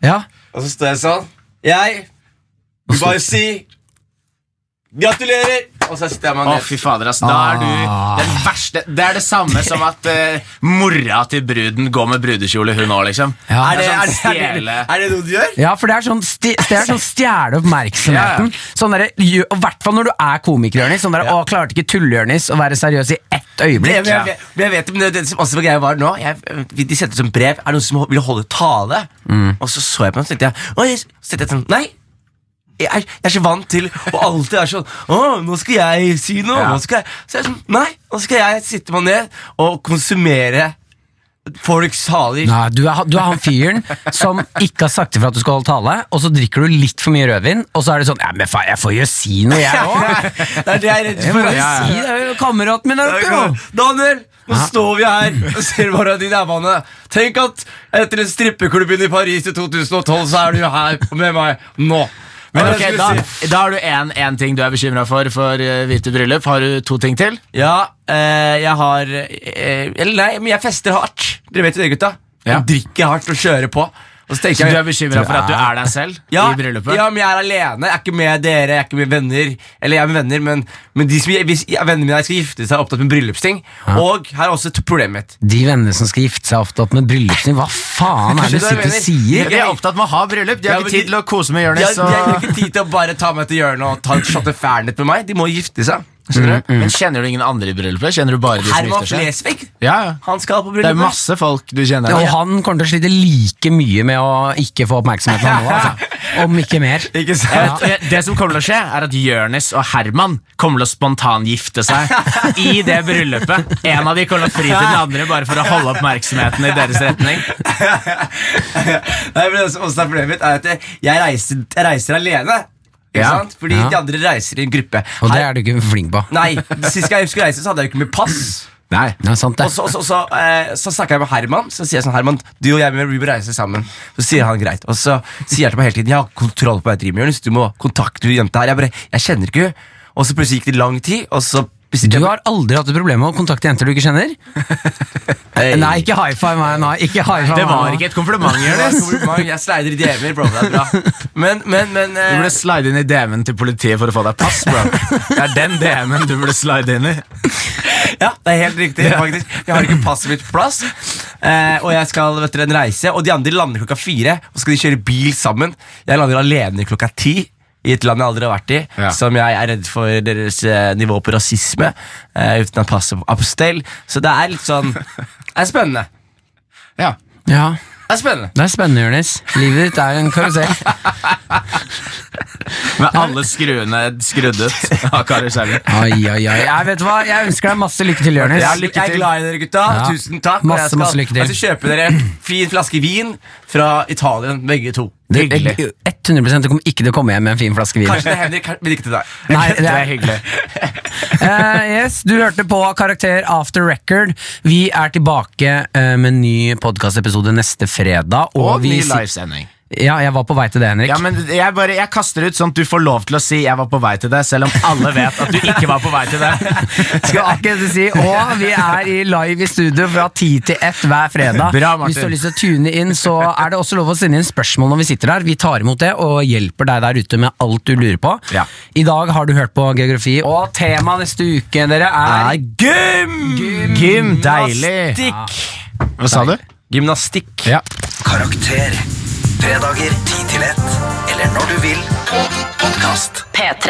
S1: Ja.
S2: og så står jeg sånn. Jeg vil bare si gratulerer! Og så sitter man
S3: Å, fy fader, ass. Da er du den verste. Det er det samme som at uh, mora til bruden går med brudekjole, hun òg, liksom.
S1: Ja.
S2: Er det,
S3: sånn
S2: er, det, er, det, er det noe du gjør?
S1: Ja, for det er sånn, sti, det er sånn stjele oppmerksomheten. Sånn der, og hvert fall når du er komiker, Jonis. Sånn der, å, klarte ikke tulle-Jonis å være seriøs i ett øyeblikk.
S2: men jeg, jeg vet men det, det som også var greia var nå jeg, De sendte som brev Er det noen som ville holde tale? Og så så jeg på den, så tenkte jeg Oi, så tenkte jeg sånn Nei, jeg er, jeg er så vant til å alltid være sånn Å, nå skal jeg si noe.
S3: Ja.
S2: Nå skal jeg, så jeg er sånn, Nei, nå skal jeg sitte meg ned og konsumere folks taler.
S1: Nei, du, er, du er han fyren som ikke har sagt ifra at du skal holde tale, og så drikker du litt for mye rødvin, og så er det sånn Ja, men faen, jeg får jo si noe, jeg òg.
S2: det er det jeg er redd for.
S1: Ja. si det, er jo kameraten min er oppe, jo.
S2: Daniel, nå står vi her og ser bare din rævbane. Tenk at etter en strippeklubb i Paris i 2012, så er du her med meg nå.
S3: Men
S2: okay,
S3: ok, da, da har du én ting du er bekymra for for uh, hvite bryllup. Har du to ting til?
S2: Ja, eh, jeg har eh, Eller nei, men jeg fester hardt. Dere vet jo det, gutta.
S3: Ja.
S2: Jeg drikker hardt og kjører på. Og så
S3: Så
S2: tenker
S3: du er bekymra for at du er deg selv
S2: ja,
S3: i bryllupet?
S2: ja, men jeg er alene. Jeg er ikke med dere, jeg er ikke med venner. Eller jeg er med venner, men, men de som, hvis vennene mine skal gifte seg, er opptatt med bryllupsting. Og her er også et problem mitt.
S1: De vennene som skal gifte seg er opptatt med bryllupsting, hva faen er det du sitter og sier?
S3: De er opptatt med å ha bryllup. De har
S2: Ja,
S3: ikke tid
S2: de-
S3: til å kose med
S2: De
S3: Jonis.
S2: de har ikke tid til å bare ta meg til hjørnet og ta en shot of fernet med meg. De må gifte seg. Skjønner du?
S3: Men Kjenner du ingen andre i bryllupet? Kjenner du bare de som
S2: Herman
S3: gifter seg?
S2: Flesvig.
S3: Ja, ja.
S2: Han skal på
S3: Det er
S2: bryllupet.
S3: masse folk du kjenner.
S1: Og han kommer til å slite like mye med å ikke få oppmerksomhet nå, altså. om ikke mer.
S2: Ikke sant?
S3: Ja. det som kommer til å skje, er at Jørnis og Herman kommer til å spontangifte seg i det bryllupet. En av de kommer til å fri til den andre bare for å holde oppmerksomheten i deres retning.
S2: Nei, men det som også er problemet mitt, er at jeg- jeg reiser, jeg reiser alene. Ikke
S3: Ja.
S2: sant? Fordi de andre reiser i en gruppe.
S1: Og det er du ikke flink på.
S2: Nei, Sist jeg skulle reise, så hadde jeg jo ikke med pass.
S3: Nei.
S1: det er sant det.
S2: Og så, så, så, eh, så snakker jeg med Herman, så sier jeg sånn Herman, du og jeg med reise sammen. Så sier han greit. Og så sier jeg til meg hele tiden jeg har kontroll på deg, Jonis, du må kontakte hun jenta her. Jeg bare, jeg kjenner ikke hun. Og så plutselig gikk det lang tid, og så
S1: Du har aldri hatt et problem med å kontakte jenter du ikke kjenner?
S2: Hey.
S1: Nei, ikke high five meg nå. Ikke high five
S3: Det var
S1: meg.
S3: ikke et kompliment,
S2: Det
S3: Jonis.
S2: Jeg slider i DM-er, bro. Det er bra. Men, men, men
S3: Du
S2: eh,
S3: burde slide inn i DM-en til politiet for å få deg pass, bro. Det er den DM-en du burde slide inn i.
S2: Ja, det er helt riktig, faktisk. Jeg har ikke passet mitt på plass. Eh, og jeg skal vet dere, en reise, og de andre lander klokka fire. Og skal de kjøre bil sammen. Jeg lander alene klokka ti. I et land jeg aldri har vært i,
S3: Ja.
S2: som jeg er redd for deres eh, nivå på rasisme. uh, uten å passe opp på stell. Så det er litt sånn Det er spennende.
S3: Ja.
S1: Ja,
S2: Det er spennende.
S1: det er spennende, Jonis. Livet ditt er en karusell.
S3: Med alle skruene skrudd ut av karusellen.
S1: Ai, ai, ai. Jeg vet hva? Jeg ønsker deg masse lykke til, Jonis.
S2: Jeg, jeg er glad i dere, gutta.
S1: Ja.
S2: Tusen takk. Og
S1: Masse,
S2: jeg skal,
S1: masse lykke til.
S2: Jeg skal kjøpe dere fin flaske vin fra Italien, begge to.
S1: Det-
S3: Hyggelig.
S1: jeg- 100 Det kommer ikke til å komme hjem med en fin flaske vin.
S2: Kanskje det hender, men ikke til deg.
S1: Nei,
S3: Det er hyggelig.
S1: uh, yes, Du hørte på Karakter After Record. Vi er tilbake uh, med en ny podkastepisode neste fredag.
S3: Og
S1: vi
S3: ny livesending.
S1: Ja, jeg var på vei til det, Henrik.
S3: Ja, men jeg, bare, jeg kaster ut sånn at du får lov til å si 'jeg var på vei til det', selv om alle vet at du ikke var på vei til det.
S1: Skal akkurat si Og vi er i live i studio fra 10 til 1 hver fredag.
S3: Bra,
S1: Hvis du har lyst til å tune inn, så er det også lov å sende inn spørsmål når vi sitter her. Vi tar imot det og hjelper deg der ute med alt du lurer på.
S3: Ja.
S1: I dag har du hørt på geografi, og temaet neste uke dere er
S2: gym!
S3: Gym, deilig.
S2: Stikk.
S3: Hva sa du?
S2: Gymnastikk.
S3: Ja.
S4: Karakter. Fredager 10 til 1. Eller når du vil på podkast.
S5: P3.